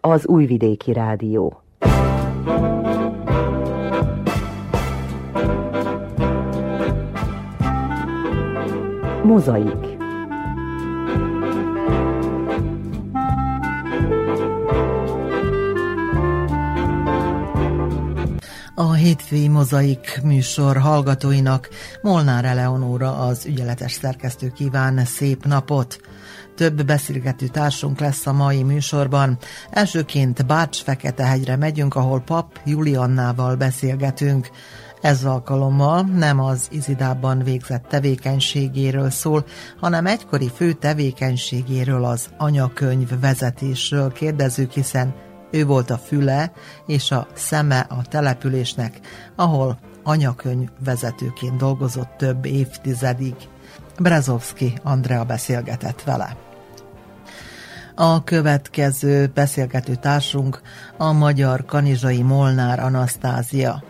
az Újvidéki Rádió. Mozaik A hétfői mozaik műsor hallgatóinak Molnár Eleonóra az ügyeletes szerkesztő kíván szép napot. Több beszélgető társunk lesz a mai műsorban. Elsőként Bács-Feketehegyre megyünk, ahol pap Juliannával beszélgetünk. Ez alkalommal nem az Izidában végzett tevékenységéről szól, hanem egykori fő tevékenységéről az anyakönyv vezetésről kérdezzük, hiszen ő volt a füle és a szeme a településnek, ahol anyakönyv vezetőként dolgozott több évtizedig. Brezovski Andrea beszélgetett vele. A következő beszélgető társunk a magyar kanizsai Molnár Anasztázia.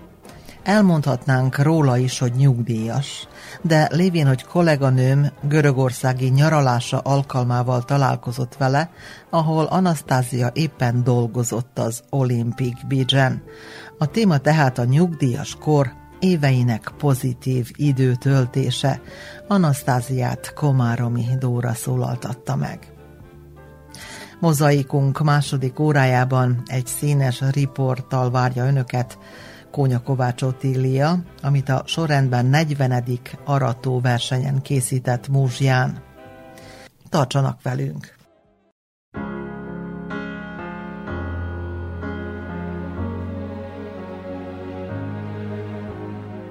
Elmondhatnánk róla is, hogy nyugdíjas, de lévén, hogy kolléganőm görögországi nyaralása alkalmával találkozott vele, ahol Anasztázia éppen dolgozott az Olympic Beach-en. A téma tehát a nyugdíjas kor éveinek pozitív időtöltése. Anasztáziát Komáromi Dóra szólaltatta meg. Mozaikunk második órájában egy színes riporttal várja önöket, Kónya Kovács Otília, amit a sorrendben 40. arató versenyen készített Múzsján. Tartsanak velünk!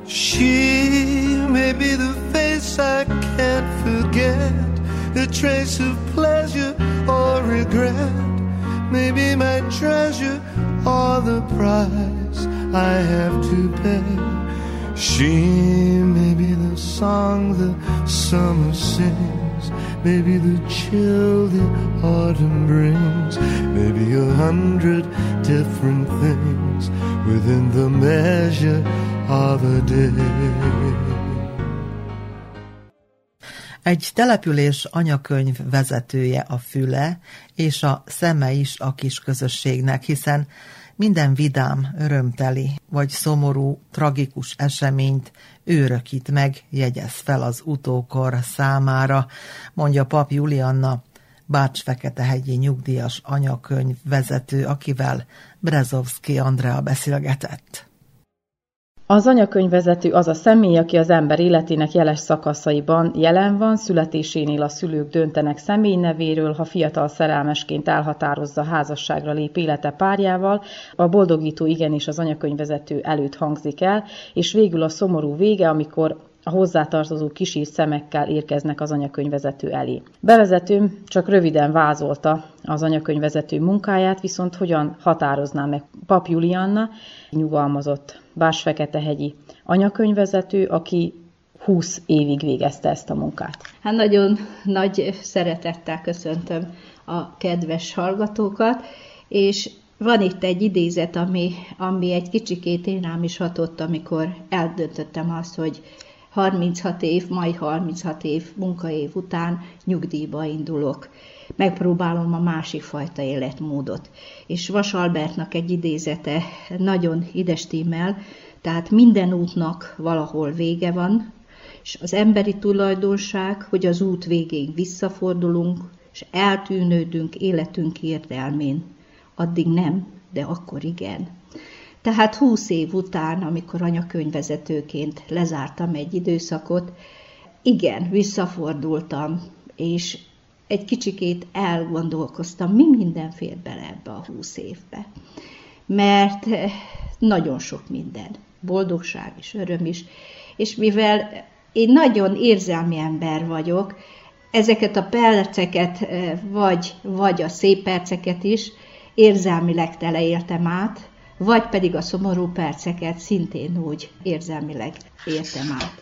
She may be the face I can't forget, a trace of pleasure or regret, maybe my treasure or the price I have to pay. She may be the song the summer sings, maybe the chill the autumn brings, maybe a hundred different things within the measure of a day. Egy település anyakönyv vezetője a füle, és a szeme is a kis közösségnek, hiszen minden vidám, örömteli vagy szomorú, tragikus eseményt ő rökít meg, jegyez fel az utókor számára, mondja pap Julianna, Bács-Feketehegyi nyugdíjas anyakönyv vezető, akivel Brezovski Andrea beszélgetett. Az anyakönyvvezető az a személy, aki az ember életének jeles szakaszaiban jelen van, születésénél a szülők döntenek személy nevéről, ha fiatal szerelmesként elhatározza házasságra lép élete párjával, a boldogító igenis az anyakönyvvezető előtt hangzik el, és végül a szomorú vége, amikor a hozzátartozó kisír szemekkel érkeznek az anyakönyvvezető elé. Bevezetőm csak röviden vázolta az anyakönyvvezető munkáját, viszont hogyan határozná meg Pap Julianna, nyugalmazott Bárs-Feketehegyi anyakönyvvezető, aki 20 évig végezte ezt a munkát. Hát nagyon nagy szeretettel köszöntöm a kedves hallgatókat, és van itt egy idézet, ami, ami egy kicsikét én rám is hatott, amikor eldöntöttem azt, hogy 36 év, majd 36 év munkaév után nyugdíjba indulok. Megpróbálom a másik fajta életmódot. És Vas Albertnak egy idézete nagyon ide stimmel, tehát minden útnak valahol vége van, és az emberi tulajdonság, hogy az út végéig visszafordulunk, és eltűnődünk életünk értelmén. Addig nem, de akkor igen. Tehát húsz év után, amikor anyakönyvezetőként lezártam egy időszakot, igen, visszafordultam, és egy kicsikét elgondolkoztam, mi minden fér bele ebbe a húsz évbe. Mert nagyon sok minden, boldogság és öröm is, és mivel én nagyon érzelmi ember vagyok, ezeket a perceket, vagy, vagy a szép perceket is érzelmileg teleéltem át, vagy pedig a szomorú perceket szintén úgy érzelmileg értem át.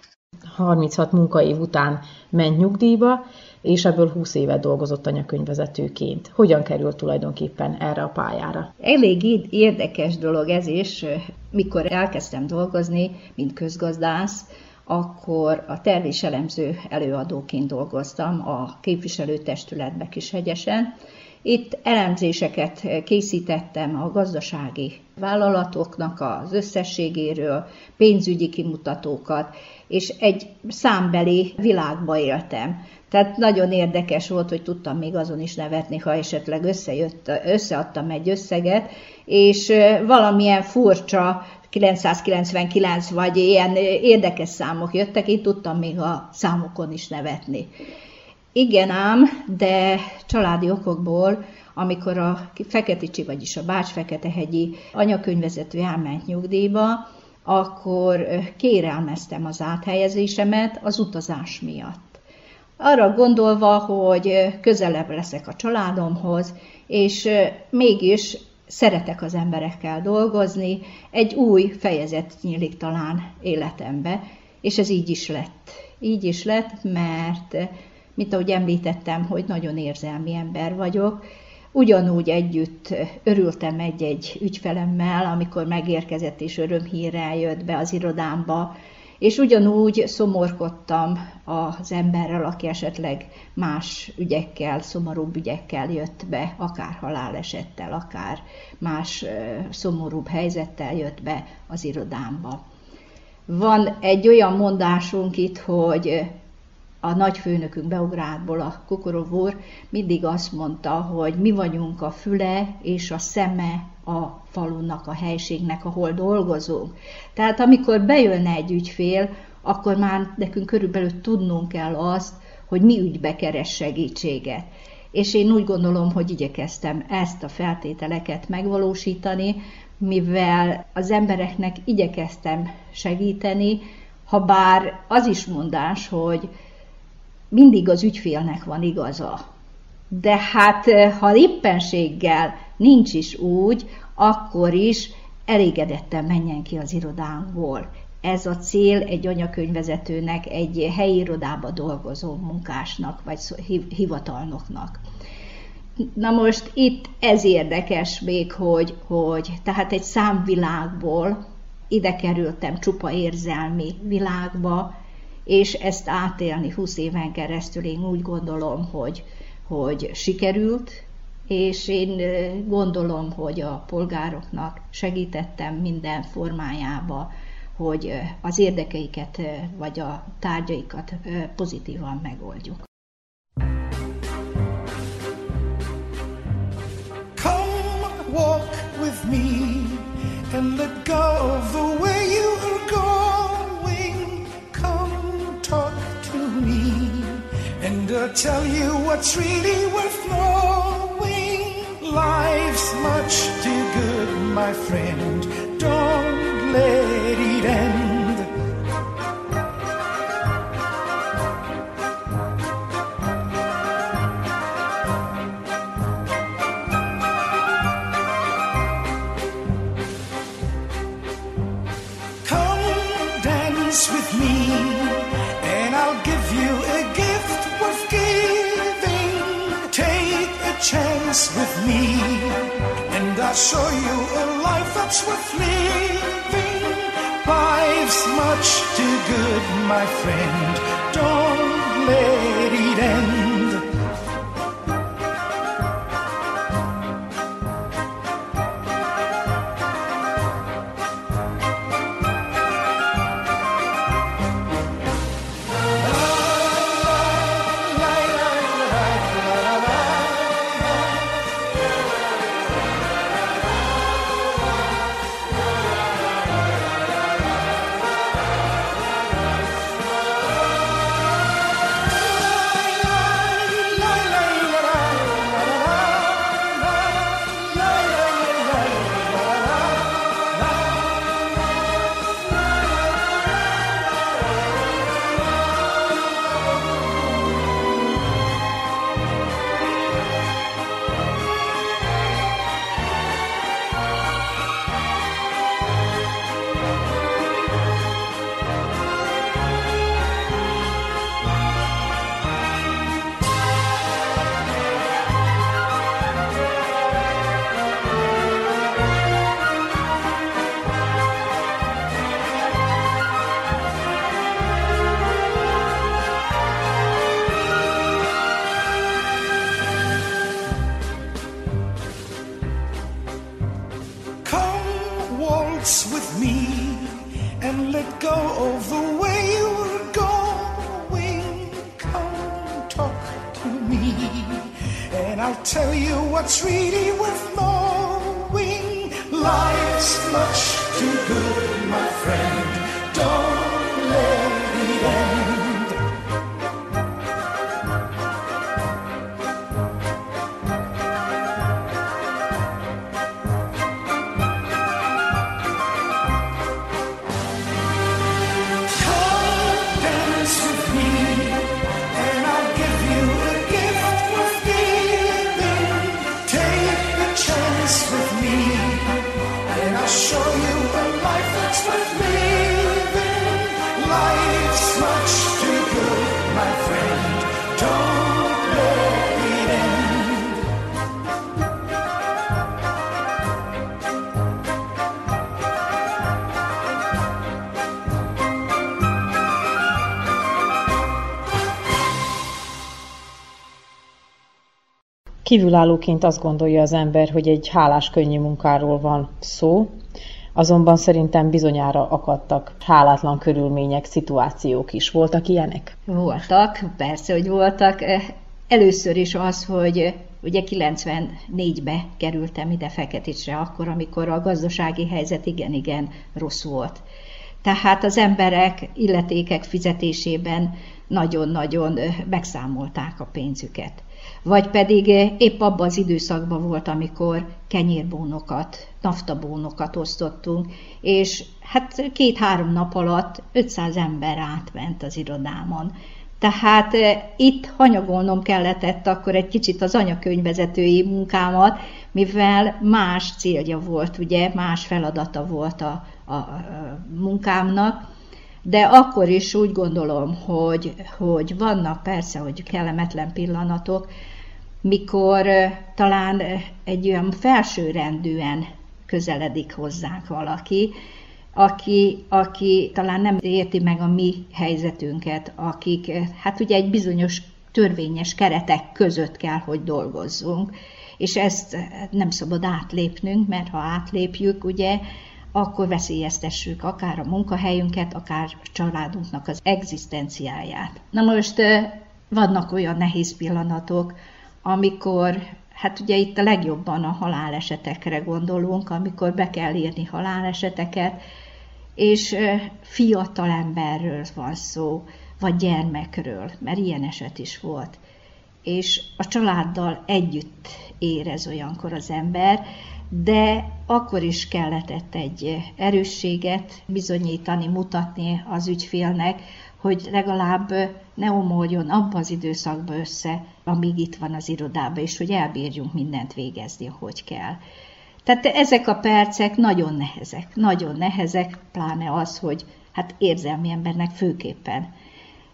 36 munkaév után ment nyugdíjba, és ebből 20 évet dolgozott anyakönyvvezetőként. Hogyan került tulajdonképpen erre a pályára? Elég érdekes dolog ez is. Mikor elkezdtem dolgozni, mint közgazdász, akkor a tervéselemző előadóként dolgoztam a képviselőtestületbe Kishegyesen, Itt elemzéseket készítettem a gazdasági vállalatoknak az összességéről, pénzügyi kimutatókat, és egy számbeli világba éltem. Tehát nagyon érdekes volt, hogy tudtam még azon is nevetni, ha esetleg összejött, összeadtam egy összeget, és valamilyen furcsa 999 vagy ilyen érdekes számok jöttek, én tudtam még a számokon is nevetni. Igen ám, de családi okokból, amikor a Feketicsi, vagyis a Bács-Feketehegyi anyakönyvezető elment nyugdíjba, akkor kérelmeztem az áthelyezésemet az utazás miatt. Arra gondolva, hogy közelebb leszek a családomhoz, és mégis szeretek az emberekkel dolgozni, egy új fejezet nyílik talán életembe, és ez így is lett. Így is lett, mert, mint ahogy említettem, hogy nagyon érzelmi ember vagyok, Ugyanúgy együtt örültem egy-egy ügyfelemmel, amikor megérkezett és örömhírrel jött be az irodámba, és ugyanúgy szomorkodtam az emberrel, aki esetleg más ügyekkel, szomorúbb ügyekkel jött be, akár halálesettel, akár más szomorúbb helyzettel jött be az irodámba. Van egy olyan mondásunk itt, hogy a nagyfőnökünk Beográdból, a Kukorov úr mindig azt mondta, hogy mi vagyunk a füle és a szeme a falunak, a helységnek, ahol dolgozunk. Tehát amikor bejönne egy ügyfél, akkor már nekünk körülbelül tudnunk kell azt, hogy mi ügybe keres segítséget. És én úgy gondolom, hogy igyekeztem ezt a feltételeket megvalósítani, mivel az embereknek igyekeztem segíteni, ha bár az is mondás, hogy mindig az ügyfélnek van igaza. De hát, ha éppenséggel nincs is úgy, akkor is elégedetten menjen ki az irodánkból. Ez a cél egy anyakönyvezetőnek, egy helyi irodába dolgozó munkásnak, vagy hivatalnoknak. Na most itt ez érdekes még, hogy, hogy tehát egy számvilágból ide kerültem csupa érzelmi világba, és ezt átélni 20 éven keresztül én úgy gondolom, hogy, hogy sikerült, és én gondolom, hogy a polgároknak segítettem minden formájába, hogy az érdekeiket vagy a tárgyaikat pozitívan megoldjuk. Come walk with me and let go of the way you are I'll tell you what's really worth knowing. Life's much too good, my friend. My friend. Don't let it end. Kívülállóként azt gondolja az ember, hogy egy hálás könnyű munkáról van szó, azonban szerintem bizonyára akadtak hálátlan körülmények, szituációk is. Voltak ilyenek? Voltak, persze, hogy voltak. Először is az, hogy ugye 94-be kerültem ide Feketicsre, akkor, amikor a gazdasági helyzet igen-igen rossz volt. Tehát az emberek illetékek fizetésében nagyon-nagyon megszámolták a pénzüket. Vagy pedig épp abban az időszakban volt, amikor kenyérbónokat, naftabónokat osztottunk, és hát két-három nap alatt 500 ember átment az irodámon. Tehát itt hanyagolnom kellett akkor egy kicsit az anyakönyvvezetői munkámat, mivel más célja volt, ugye, más feladata volt a, a, a munkámnak, de akkor is úgy gondolom, hogy, hogy vannak persze, hogy kellemetlen pillanatok, mikor talán egy olyan felsőrendűen közeledik hozzánk valaki, aki, aki talán nem érti meg a mi helyzetünket, akik, hát ugye egy bizonyos törvényes keretek között kell, hogy dolgozzunk, és ezt nem szabad átlépnünk, mert ha átlépjük, ugye, akkor veszélyeztessük akár a munkahelyünket, akár a családunknak az egzisztenciáját. Na most vannak olyan nehéz pillanatok, amikor, hát ugye itt a legjobban a halálesetekre gondolunk, amikor be kell írni haláleseteket, és fiatal emberről van szó, vagy gyermekről, mert ilyen eset is volt. És a családdal együtt érez olyankor az ember, de akkor is kellett egy erősséget bizonyítani, mutatni az ügyfélnek, hogy legalább ne omoljon abba az időszakba össze, amíg itt van az irodában, és hogy elbírjunk mindent végezni, hogy kell. Tehát ezek a percek nagyon nehezek, nagyon nehezek, pláne az, hogy hát érzelmi embernek főképpen.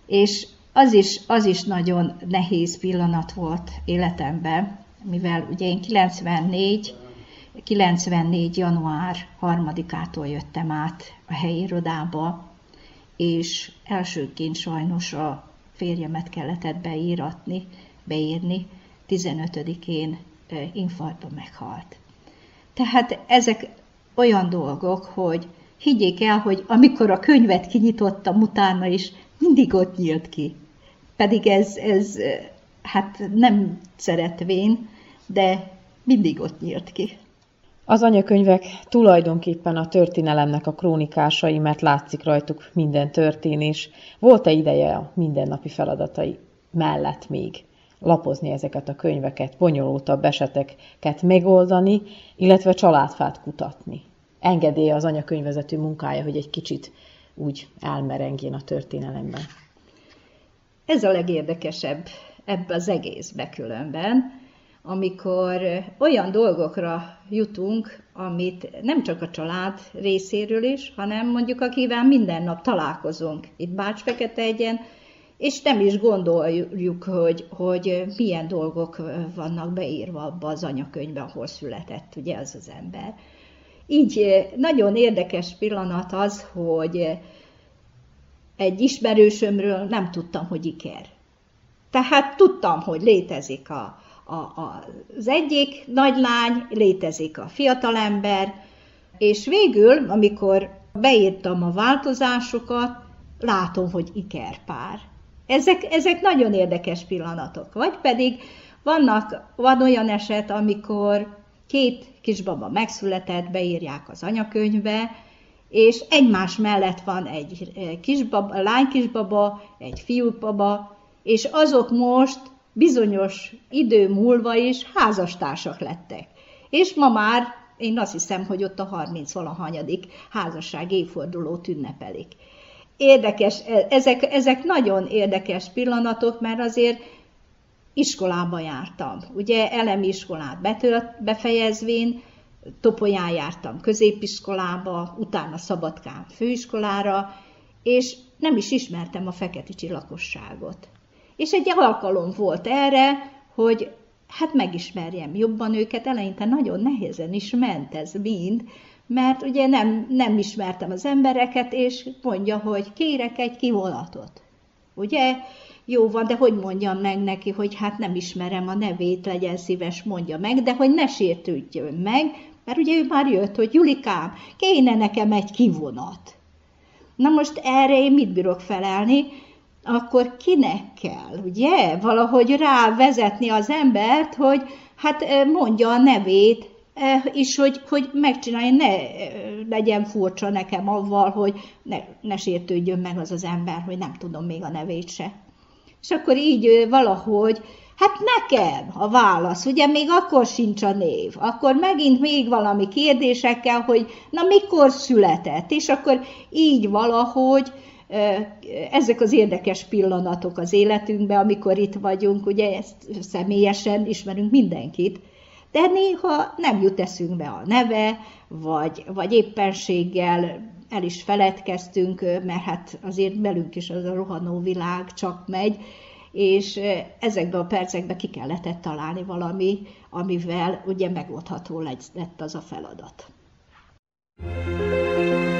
És az is, az is nagyon nehéz pillanat volt életemben, mivel ugye én 94 94. január 3-ától jöttem át a helyi irodába, és elsőként sajnos a férjemet kellett beíratni, beírni, 15-én infarktban meghalt. Tehát ezek olyan dolgok, hogy higgyék el, hogy amikor a könyvet kinyitottam utána is, mindig ott nyílt ki. Pedig ez, ez hát nem szeretvén, de mindig ott nyílt ki. Az anyakönyvek tulajdonképpen a történelemnek a krónikásai, mert látszik rajtuk minden történés. Volt-e ideje a mindennapi feladatai mellett még lapozni ezeket a könyveket, bonyolultabb eseteket megoldani, illetve családfát kutatni? Engedélye az anyakönyvezető munkája, hogy egy kicsit úgy elmerengjén a történelemben. Ez a legérdekesebb ebbe az egészbe különben, amikor olyan dolgokra jutunk, amit nem csak a család részéről is, hanem mondjuk akivel minden nap találkozunk itt Bács-Fekete egyen, és nem is gondoljuk, hogy, hogy milyen dolgok vannak beírva abba az anyakönyvbe, ahol született ugye az az ember. Így nagyon érdekes pillanat az, hogy egy ismerősömről nem tudtam, hogy iker. Tehát tudtam, hogy létezik a, a, a, az egyik nagylány, létezik a fiatalember, És végül, amikor beírtam a változásokat, látom, hogy ikerpár. Ezek, ezek nagyon érdekes pillanatok. Vagy pedig vannak, van olyan eset, amikor két kisbaba megszületett, beírják az anyakönyvbe, és egymás mellett van egy kisbaba, lány kisbaba, egy fiúbaba, és azok most bizonyos idő múlva is házastársak lettek. És ma már én azt hiszem, hogy ott a 30 valahanyadik házasság évfordulót ünnepelik. Érdekes, e, ezek, ezek nagyon érdekes pillanatok, mert azért iskolába jártam. Ugye elemi iskolát betölt, befejezvén, Topolyán jártam középiskolába, utána Szabadkán főiskolára, és nem is ismertem a feketicsi lakosságot. És egy alkalom volt erre, hogy hát megismerjem jobban őket, eleinte nagyon nehézen is ment ez mind, mert ugye nem, nem ismertem az embereket, és mondja, hogy kérek egy kivonatot. Ugye? Jó van, de hogy mondjam meg neki, hogy hát nem ismerem a nevét, legyen szíves, mondja meg, de hogy ne sértődjön meg, mert ugye ő már jött, hogy Julikám, kéne nekem egy kivonat. Na most erre én mit bírok felelni? Akkor kinek kell, ugye? Valahogy rávezetni az embert, hogy hát mondja a nevét, és hogy, hogy megcsinálja, ne legyen furcsa nekem avval, hogy ne, ne sértődjön meg az az ember, hogy nem tudom még a nevét se. És akkor így valahogy, hát nekem a válasz, ugye még akkor sincs a név, akkor megint még valami kérdésekkel, hogy na mikor született, és akkor így valahogy ezek az érdekes pillanatok az életünkben, amikor itt vagyunk, ugye ezt személyesen ismerünk mindenkit, de néha nem jut eszünkbe a neve, vagy, vagy éppenséggel el is feledkeztünk, mert hát azért belünk is az a rohanó világ csak megy, és ezekben a percekben ki kellett találni valami, amivel ugye megoldható lett az a feladat. Thank you.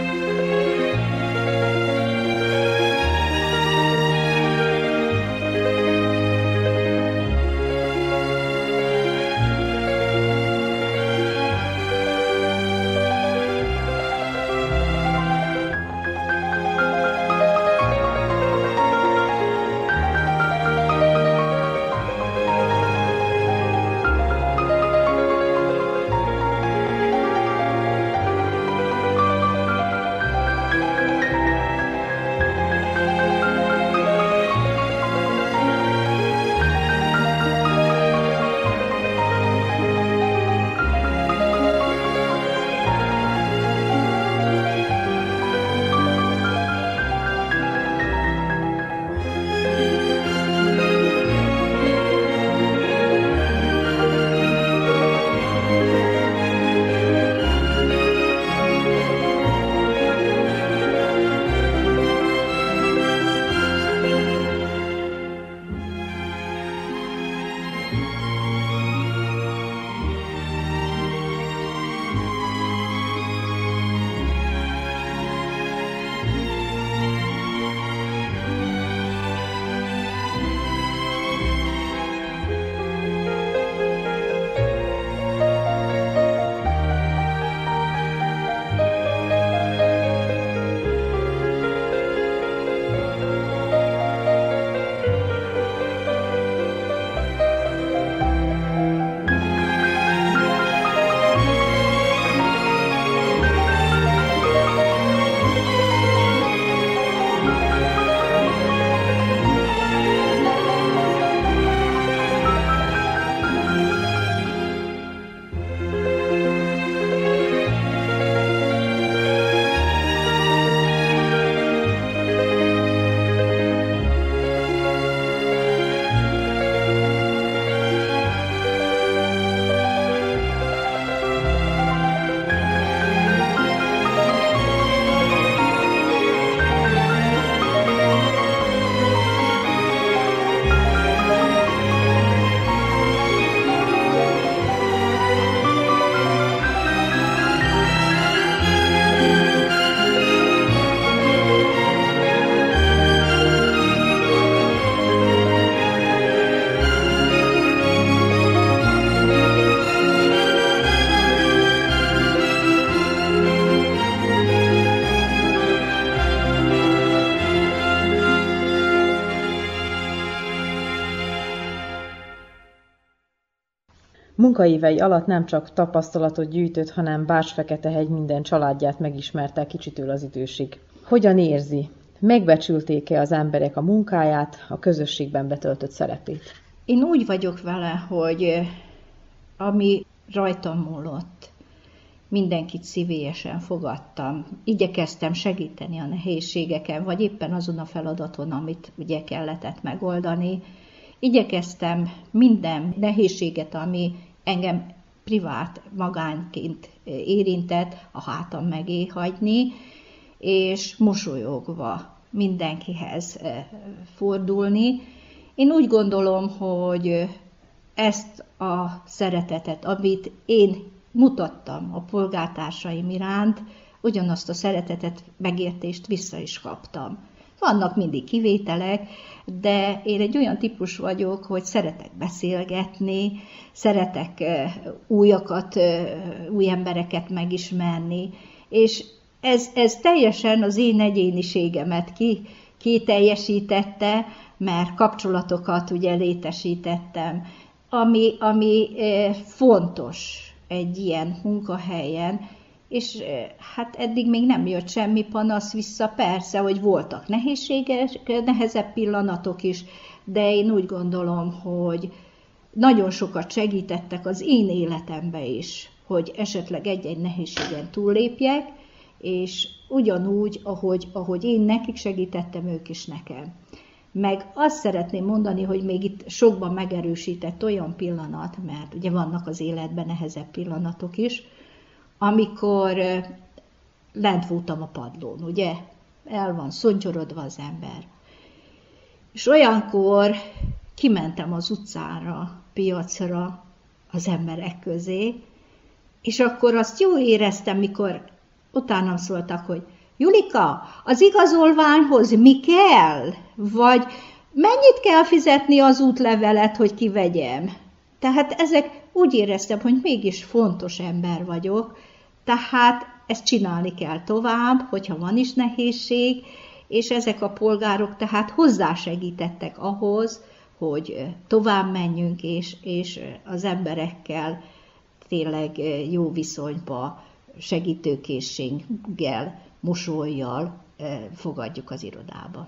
Munkaívei alatt nem csak tapasztalatot gyűjtött, hanem Bács-Feketehegy minden családját megismerte kicsitől az idősig. Hogyan érzi? Megbecsülték-e az emberek a munkáját, a közösségben betöltött szerepét? Én úgy vagyok vele, hogy ami rajtam múlott, mindenkit szívélyesen fogadtam. Igyekeztem segíteni a nehézségeken, vagy éppen azon a feladaton, amit ugye kellett megoldani. Igyekeztem minden nehézséget, ami engem privát magánként érintett, a hátam megé hagyni, és mosolyogva mindenkihez fordulni. Én úgy gondolom, hogy ezt a szeretetet, amit én mutattam a polgártársaim iránt, ugyanazt a szeretetet, megértést vissza is kaptam. Vannak mindig kivételek, de én egy olyan típus vagyok, hogy szeretek beszélgetni, szeretek újakat, új embereket megismerni, és ez, ez teljesen az én egyéniségemet ki, kiteljesítette, mert kapcsolatokat ugye létesítettem, ami, ami fontos egy ilyen munkahelyen, és hát eddig még nem jött semmi panasz vissza, persze, hogy voltak nehézséges, nehezebb pillanatok is, de én úgy gondolom, hogy nagyon sokat segítettek az én életembe is, hogy esetleg egy-egy nehézségen túllépjek, és ugyanúgy, ahogy, ahogy én nekik segítettem, ők is nekem. Meg azt szeretném mondani, hogy még itt sokban megerősített olyan pillanat, mert ugye vannak az életben nehezebb pillanatok is, amikor lent voltam a padlón, ugye? El van szontyorodva az ember. És olyankor kimentem az utcára, piacra, az emberek közé, és akkor azt jó éreztem, mikor utánam szóltak, hogy Julika, az igazolványhoz mi kell? Vagy mennyit kell fizetni az útlevelet, hogy kivegyem? Tehát ezek úgy éreztem, hogy mégis fontos ember vagyok, tehát ezt csinálni kell tovább, hogyha van is nehézség, és ezek a polgárok tehát hozzásegítettek ahhoz, hogy tovább menjünk, és, és az emberekkel tényleg jó viszonyba, segítőkészséggel mosolyjal eh, fogadjuk az irodába.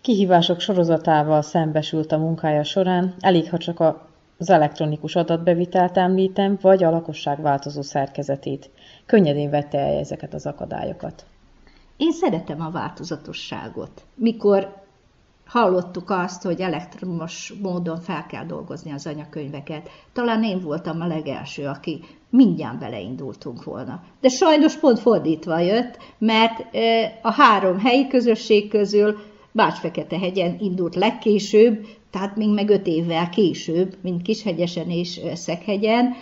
Kihívások sorozatával szembesült a munkája során, elég ha csak az elektronikus adatbevitelt említem, vagy a lakosság változó szerkezetét. Könnyedén vette el ezeket az akadályokat. Én szeretem a változatosságot. Mikor hallottuk azt, hogy elektromos módon fel kell dolgozni az anyakönyveket. Talán én voltam a legelső, aki mindjárt beleindultunk volna. De sajnos pont fordítva jött, mert a három helyi közösség közül Bács-Fekete-hegyen indult legkésőbb, tehát még meg öt évvel később, mint Kishegyesen és Szekhegyen.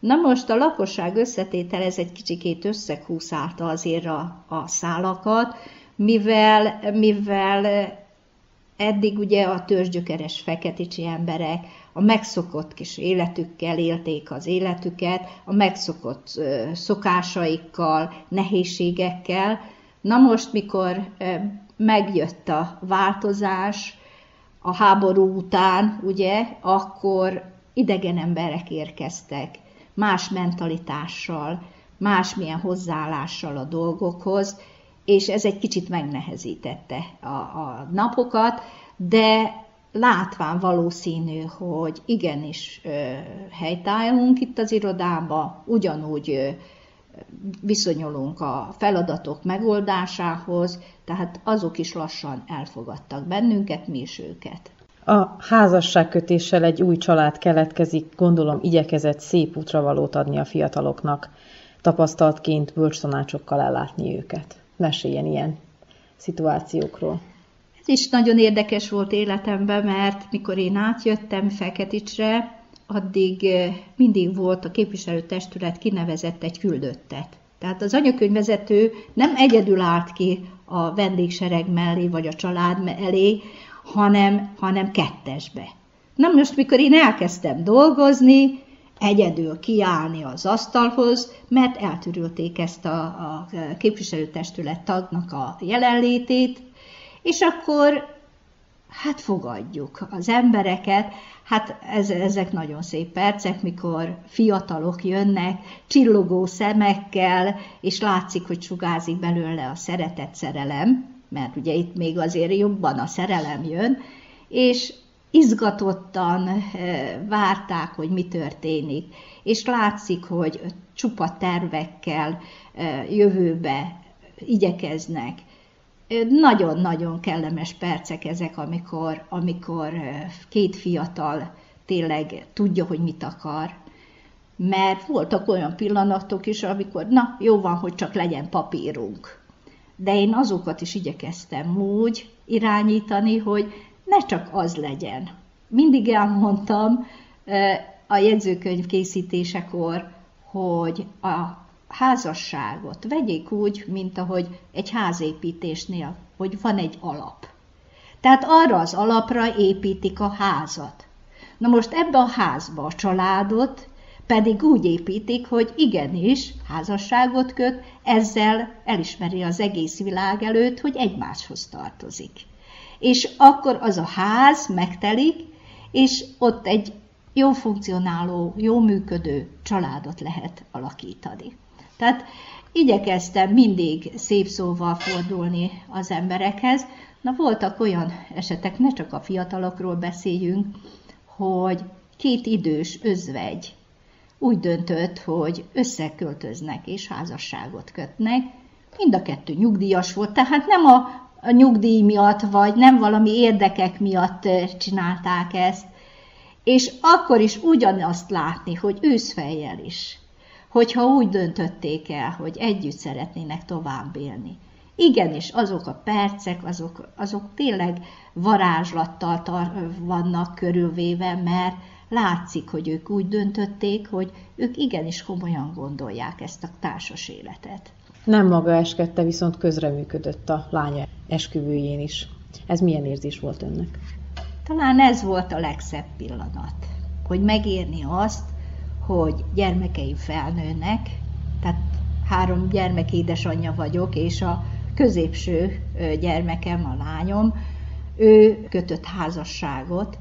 Na most a lakosság összetétel ez egy kicsikét összeghúszálta azért a, a szálakat, mivel, mivel Eddig ugye a törzsgyökeres feketicsi emberek a megszokott kis életükkel élték az életüket, a megszokott szokásaikkal, nehézségekkel. Na most, mikor megjött a változás a háború után, ugye, akkor idegen emberek érkeztek, más mentalitással, másmilyen hozzáállással a dolgokhoz, és ez egy kicsit megnehezítette a, a napokat, de látván valószínű, hogy igenis helytállunk itt az irodába, ugyanúgy viszonyulunk a feladatok megoldásához, tehát azok is lassan elfogadtak bennünket, mi is őket. A házasságkötéssel egy új család keletkezik, gondolom igyekezett szép útra valót adni a fiataloknak, tapasztaltként bölcstanácsokkal ellátni őket meséljen ilyen szituációkról. Ez is nagyon érdekes volt életemben, mert mikor én átjöttem Feketicsre, addig mindig volt a képviselőtestület kinevezett egy küldöttet. Tehát az anyakönyvvezető nem egyedül állt ki a vendégsereg mellé, vagy a család elé, hanem, hanem kettesbe. Na most, mikor én elkezdtem dolgozni, egyedül kiállni az asztalhoz, mert eltörülték ezt a, a képviselőtestület tagnak a jelenlétét, és akkor hát fogadjuk az embereket, hát ez, ezek nagyon szép percek, mikor fiatalok jönnek, csillogó szemekkel, és látszik, hogy sugázik belőle a szeretet szerelem, mert ugye itt még azért jobban a szerelem jön, és izgatottan eh, várták, hogy mi történik, és látszik, hogy csupa tervekkel eh, jövőbe igyekeznek. Nagyon-nagyon kellemes percek ezek, amikor, amikor két fiatal tényleg tudja, hogy mit akar. Mert voltak olyan pillanatok is, amikor na, jó van, hogy csak legyen papírunk. De én azokat is igyekeztem úgy irányítani, hogy ne csak az legyen. Mindig elmondtam a jegyzőkönyv készítésekor, hogy a házasságot vegyék úgy, mint ahogy egy házépítésnél, hogy van egy alap. Tehát arra az alapra építik a házat. Na most ebbe a házba a családot pedig úgy építik, hogy igenis házasságot köt, ezzel elismeri az egész világ előtt, hogy egymáshoz tartozik. És akkor az a ház megtelik, és ott egy jó funkcionáló, jó működő családot lehet alakítani. Tehát igyekeztem mindig szép szóval fordulni az emberekhez. Na voltak olyan esetek, ne csak a fiatalokról beszéljünk, hogy két idős özvegy úgy döntött, hogy összeköltöznek és házasságot kötnek. Mind a kettő nyugdíjas volt, tehát nem a, a nyugdíj miatt, vagy nem valami érdekek miatt csinálták ezt. És akkor is ugyanazt látni, hogy őszfejjel is hogyha úgy döntötték el, hogy együtt szeretnének tovább élni. Igenis, azok a percek, azok, azok tényleg varázslattal tar- vannak körülvéve, mert látszik, hogy ők úgy döntötték, hogy ők igenis komolyan gondolják ezt a társas életet. Nem maga eskedte, viszont közreműködött a lánya esküvőjén is. Ez milyen érzés volt önnek? Talán ez volt a legszebb pillanat, hogy megérni azt, hogy gyermekeim felnőnek, tehát három gyermek édesanyja vagyok, és a középső gyermekem, a lányom, ő kötött házasságot,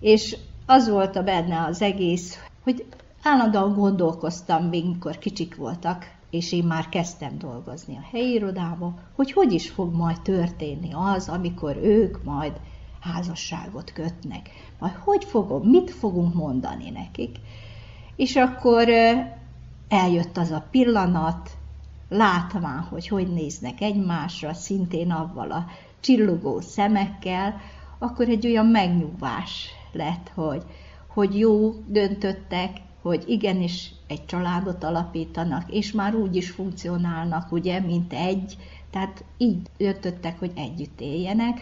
és az volt a benne az egész, hogy állandóan gondolkoztam, még mikor kicsik voltak, és én már kezdtem dolgozni a helyi irodába, hogy hogy is fog majd történni az, amikor ők majd házasságot kötnek. Majd hogy fogom, mit fogunk mondani nekik. És akkor eljött az a pillanat, látván, hogy hogy néznek egymásra, szintén avval a csillogó szemekkel, akkor egy olyan megnyugvás lett, hogy, hogy jó döntöttek, hogy igenis egy családot alapítanak, és már úgy is funkcionálnak, ugye, mint egy, tehát így döntöttek, hogy együtt éljenek,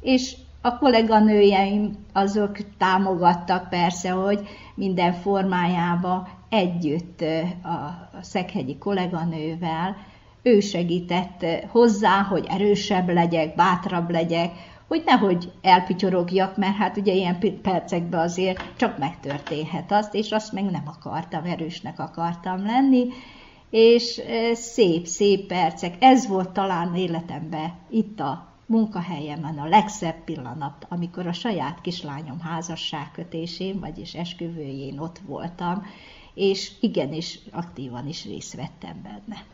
és a kolléganőjeim azok támogattak persze, hogy minden formájába együtt a szekhegyi kolléganővel, ő segített hozzá, hogy erősebb legyek, bátrabb legyek, hogy nehogy elpityorogjak, mert hát ugye ilyen percekben azért csak megtörténhet azt, és azt meg nem akartam, erősnek akartam lenni, és szép, szép percek. Ez volt talán életemben itt a munkahelyemen a legszebb pillanat, amikor a saját kislányom házasságkötésén, vagyis esküvőjén ott voltam, és igenis aktívan is részt vettem benne.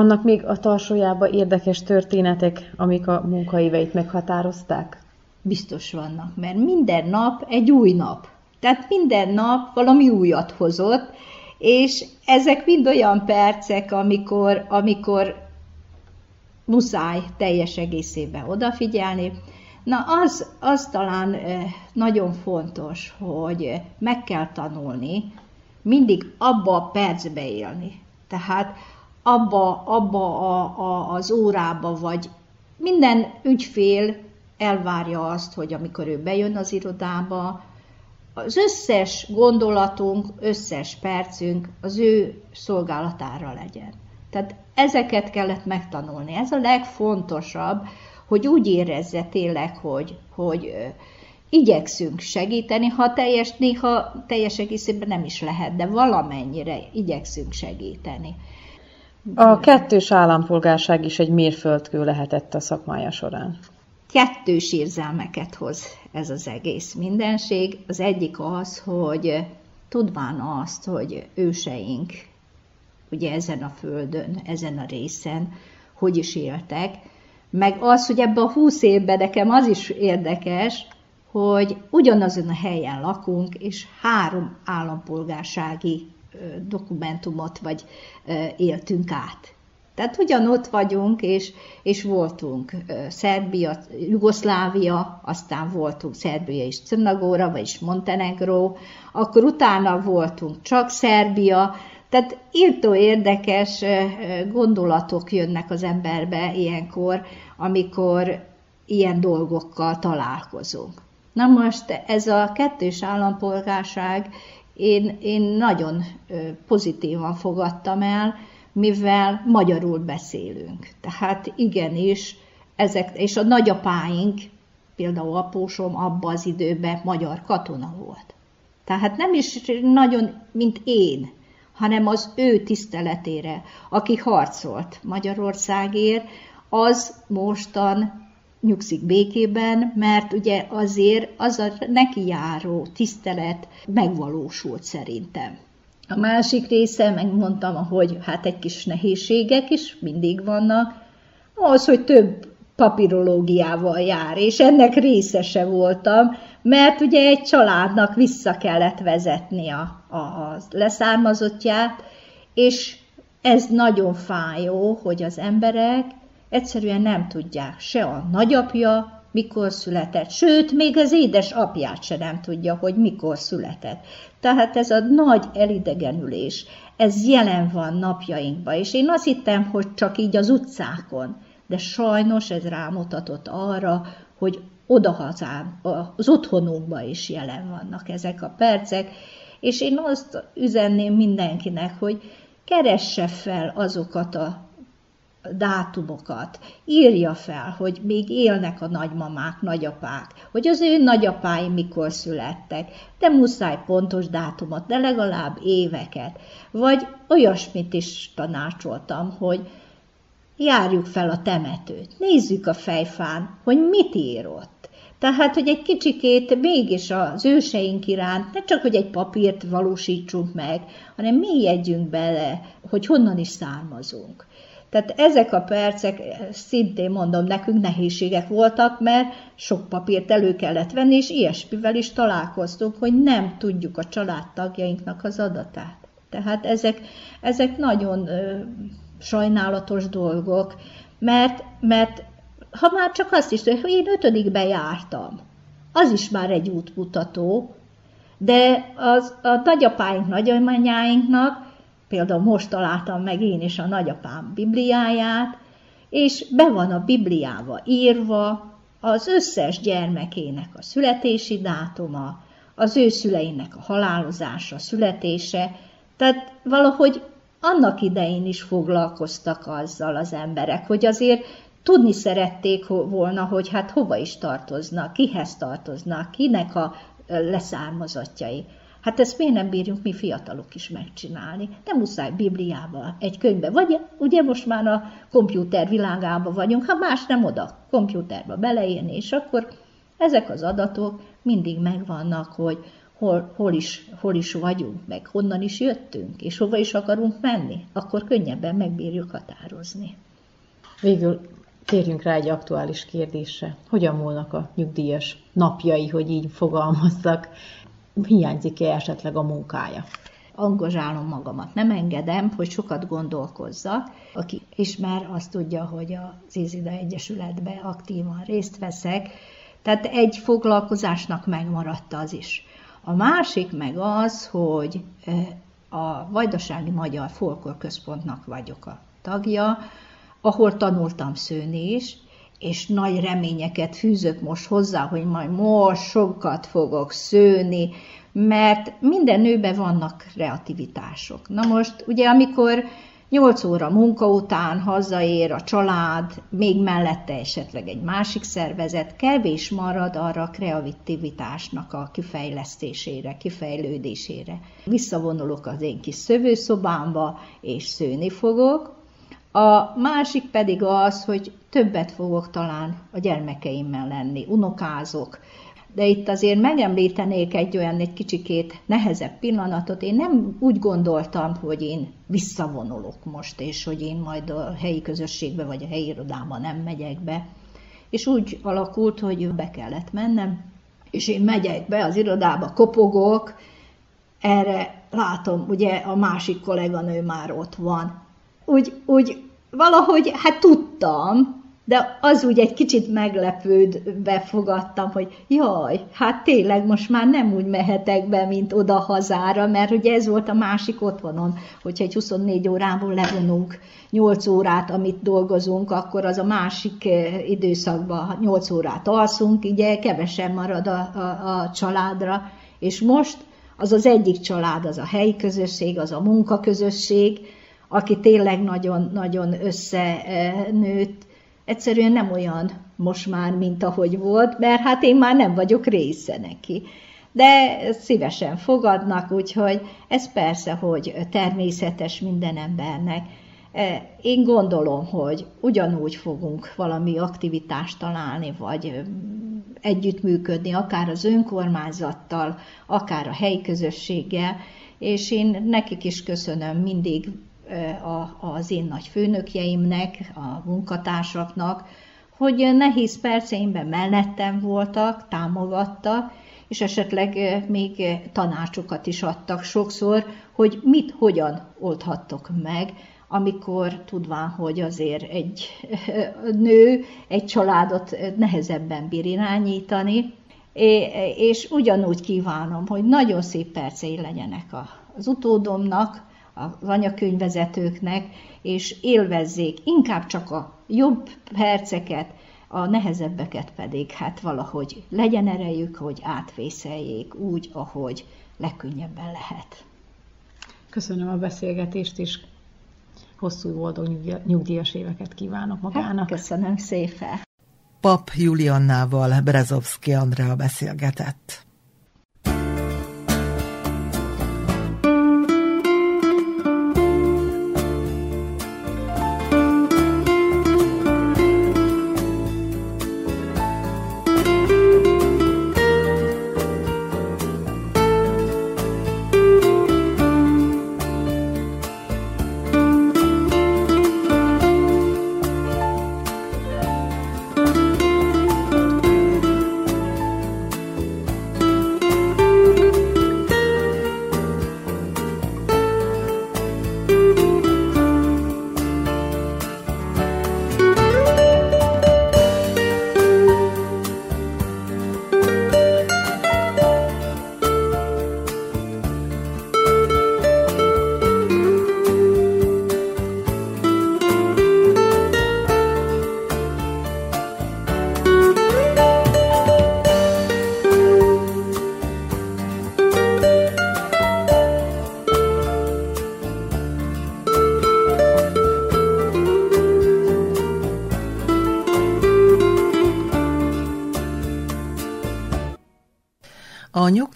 Vannak még a tarsójában érdekes történetek, amik a munkaéveit meghatározták? Biztos vannak, mert minden nap egy új nap. Tehát minden nap valami újat hozott, és ezek mind olyan percek, amikor, amikor muszáj teljes egészében odafigyelni. Na, az, az talán nagyon fontos, hogy meg kell tanulni mindig abba a percbe élni. Tehát abba, abba a, a, az órába, vagy minden ügyfél elvárja azt, hogy amikor ő bejön az irodába, az összes gondolatunk, összes percünk az ő szolgálatára legyen. Tehát ezeket kellett megtanulni. Ez a legfontosabb, hogy úgy érezze tényleg, hogy, hogy igyekszünk segíteni, ha teljes, néha teljes egészében nem is lehet, de valamennyire igyekszünk segíteni. A kettős állampolgárság is egy mérföldkő lehetett a szakmája során. Kettős érzelmeket hoz ez az egész mindenség. Az egyik az, hogy tudván azt, hogy őseink ugye ezen a földön, ezen a részen, hogy is éltek, meg az, hogy ebben a húsz évben nekem az is érdekes, hogy ugyanazon a helyen lakunk, és három állampolgársági dokumentumot vagy éltünk át. Tehát ugyanott vagyunk, és, és voltunk Szerbia, Jugoszlávia, aztán voltunk Szerbia és Czernagóra, vagyis Montenegro, akkor utána voltunk csak Szerbia, tehát írtó érdekes gondolatok jönnek az emberbe ilyenkor, amikor ilyen dolgokkal találkozunk. Na most ez a kettős állampolgárság én, én nagyon pozitívan fogadtam el, mivel magyarul beszélünk. Tehát igenis, ezek, és a nagyapáink, például apósom abban az időben magyar katona volt. Tehát nem is nagyon, mint én, hanem az ő tiszteletére, aki harcolt Magyarországért, az mostan nyugszik békében, mert ugye azért az a neki járó tisztelet megvalósult szerintem. A másik része, megmondtam, hogy hát egy kis nehézségek is mindig vannak, az, hogy több papirológiával jár, és ennek részese voltam, mert ugye egy családnak vissza kellett vezetni a, a, a leszármazottját, és ez nagyon fájó, hogy az emberek egyszerűen nem tudják se a nagyapja, mikor született, sőt, még az édes apját se nem tudja, hogy mikor született. Tehát ez a nagy elidegenülés, ez jelen van napjainkban, és én azt hittem, hogy csak így az utcákon, de sajnos ez rámutatott arra, hogy odahazán, az otthonunkban is jelen vannak ezek a percek, és én azt üzenném mindenkinek, hogy keresse fel azokat a dátumokat, írja fel, hogy még élnek a nagymamák, nagyapák, hogy az ő nagyapái mikor születtek, de muszáj pontos dátumot, de legalább éveket. Vagy olyasmit is tanácsoltam, hogy járjuk fel a temetőt, nézzük a fejfán, hogy mit ír ott. Tehát, hogy egy kicsikét mégis az őseink iránt, ne csak, hogy egy papírt valósítsunk meg, hanem mélyedjünk bele, hogy honnan is származunk. Tehát ezek a percek, szintén mondom, nekünk nehézségek voltak, mert sok papírt elő kellett venni, és ilyesmivel is találkoztunk, hogy nem tudjuk a családtagjainknak az adatát. Tehát ezek, ezek nagyon ö, sajnálatos dolgok, mert, mert ha már csak azt is, hogy én ötödikbe jártam, az is már egy útmutató, de az, a nagyapáink, nagyanyáinknak Például most találtam meg én is a nagyapám Bibliáját, és be van a Bibliába írva az összes gyermekének a születési dátuma, az ő szüleinek a halálozása, születése, tehát valahogy annak idején is foglalkoztak azzal az emberek, hogy azért tudni szerették volna, hogy hát hova is tartoznak, kihez tartoznak, kinek a leszármazottjai. Hát ezt miért nem bírjunk mi fiatalok is megcsinálni? Nem muszáj Bibliába, egy könyvbe. Vagy ugye most már a komputer világában vagyunk, ha más nem oda, komputerbe beleírni, és akkor ezek az adatok mindig megvannak, hogy hol, hol, is, hol is vagyunk, meg honnan is jöttünk, és hova is akarunk menni, akkor könnyebben megbírjuk határozni. Végül térjünk rá egy aktuális kérdésre. Hogyan múlnak a nyugdíjas napjai, hogy így fogalmazzak? Hiányzik-e esetleg a munkája? angozsálom magamat, nem engedem, hogy sokat gondolkozzak. Aki ismer, azt tudja, hogy az Izida Egyesületbe aktívan részt veszek, tehát egy foglalkozásnak megmaradt az is. A másik meg az, hogy a Vajdasági Magyar Folklor Központnak vagyok a tagja, ahol tanultam szőni is, és nagy reményeket fűzök most hozzá, hogy majd most sokat fogok szőni, mert minden nőben vannak kreativitások. Na most, ugye amikor 8 óra munka után hazaér a család, még mellette esetleg egy másik szervezet, kevés marad arra a kreativitásnak a kifejlesztésére, kifejlődésére. Visszavonulok az én kis szövőszobámba, és szőni fogok. A másik pedig az, hogy többet fogok talán a gyermekeimmel lenni, unokázok, de itt azért megemlítenék egy olyan egy kicsikét nehezebb pillanatot. Én nem úgy gondoltam, hogy én visszavonulok most, és hogy én majd a helyi közösségbe vagy a helyi irodába nem megyek be. És úgy alakult, hogy be kellett mennem, és én megyek be az irodába, kopogok, erre látom, ugye a másik kolléganő már ott van. Úgy, úgy valahogy, hát tudtam, de az úgy egy kicsit meglepődve fogadtam, hogy jaj, hát tényleg most már nem úgy mehetek be, mint oda hazára, mert ugye ez volt a másik otthonon, hogyha egy 24 órából levonunk 8 órát, amit dolgozunk, akkor az a másik eh, időszakban 8 órát alszunk, ugye kevesen marad a, a, a családra, és most az az egyik család, az a helyi közösség, az a munkaközösség, aki tényleg nagyon-nagyon összenőtt, egyszerűen nem olyan most már, mint ahogy volt, mert hát én már nem vagyok része neki. De szívesen fogadnak, úgyhogy ez persze, hogy természetes minden embernek. E, én gondolom, hogy ugyanúgy fogunk valami aktivitást találni, vagy együttműködni, akár az önkormányzattal, akár a helyi közösséggel, és én nekik is köszönöm mindig az én nagy főnökjeimnek, a munkatársaknak, hogy nehéz perceimben mellettem voltak, támogattak, és esetleg még tanácsokat is adtak sokszor, hogy mit, hogyan oldhattok meg, amikor tudván, hogy azért egy nő egy családot nehezebben bír irányítani, és ugyanúgy kívánom, hogy nagyon szép percei legyenek az utódomnak, az anyakönyvezetőknek, és élvezzék inkább csak a jobb perceket, a nehezebbeket pedig hát valahogy legyen erejük, hogy átvészeljék úgy, ahogy legkönnyebben lehet. Köszönöm a beszélgetést, és hosszú boldog nyugdíjas éveket kívánok magának. Hát, köszönöm szépen. Pap Juliannával Brezovszki Andrea beszélgetett.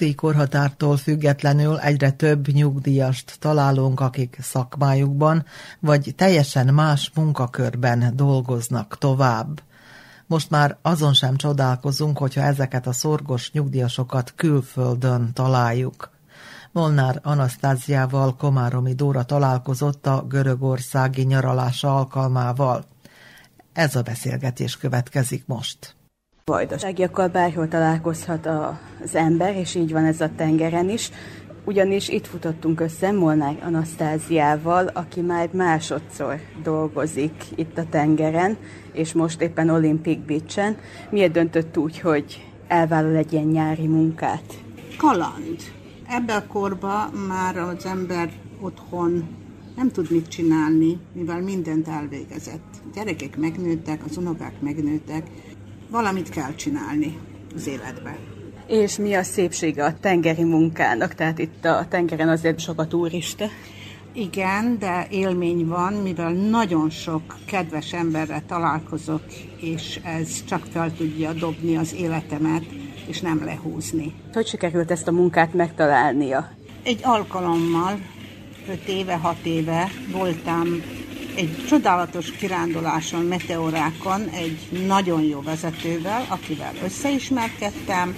Nyugdíjkorhatártól függetlenül egyre több nyugdíjast találunk, akik szakmájukban vagy teljesen más munkakörben dolgoznak tovább. Most már azon sem csodálkozunk, hogyha ezeket a szorgos nyugdíjasokat külföldön találjuk. Molnár Anasztáziával Komáromi Dóra találkozott a görögországi nyaralása alkalmával. Ez a beszélgetés következik most. Vajdaságiakkal bárhol találkozhat az ember, és így van ez a tengeren is. Ugyanis itt futottunk össze Molnár Anasztáziával, aki már másodszor dolgozik itt a tengeren, és most éppen Olympic Beach-en. Miért döntött úgy, hogy elvállal egy ilyen nyári munkát? Kaland. Ebben a korban már az ember otthon nem tud mit csinálni, mivel mindent elvégezett. A gyerekek megnőttek, az unokák megnőttek, valamit kell csinálni az életbe. És mi a szépsége a tengeri munkának? Tehát itt a tengeren azért sok a turista. Igen, de élmény van, mivel nagyon sok kedves emberrel találkozok, és ez csak fel tudja dobni az életemet, és nem lehúzni. Hogy sikerült ezt a munkát megtalálnia? Egy alkalommal, 5 éve, 6 éve voltam egy csodálatos kiránduláson, meteorákon egy nagyon jó vezetővel, akivel összeismerkedtem,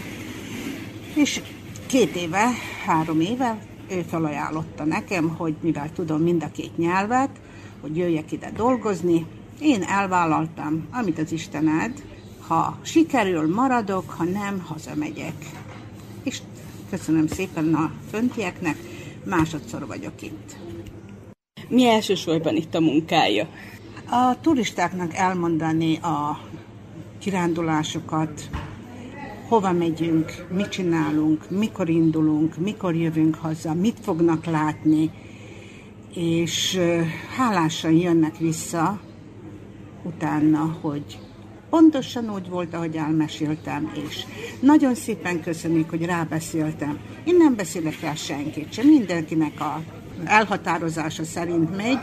és két éve, három éve ő felajánlotta nekem, hogy mivel tudom mind a két nyelvet, hogy jöjjek ide dolgozni. Én elvállaltam, amit az Isten ad, ha sikerül, maradok, ha nem, hazamegyek. És köszönöm szépen a föntieknek, másodszor vagyok itt. Mi elsősorban itt a munkája? A turistáknak elmondani a kirándulásokat, hova megyünk, mit csinálunk, mikor indulunk, mikor jövünk haza, mit fognak látni, és hálásan jönnek vissza utána, hogy pontosan úgy volt, ahogy elmeséltem, és nagyon szépen köszönjük, hogy rábeszéltem. Én nem beszélek rá senkit sem, mindenkinek a elhatározása szerint megy,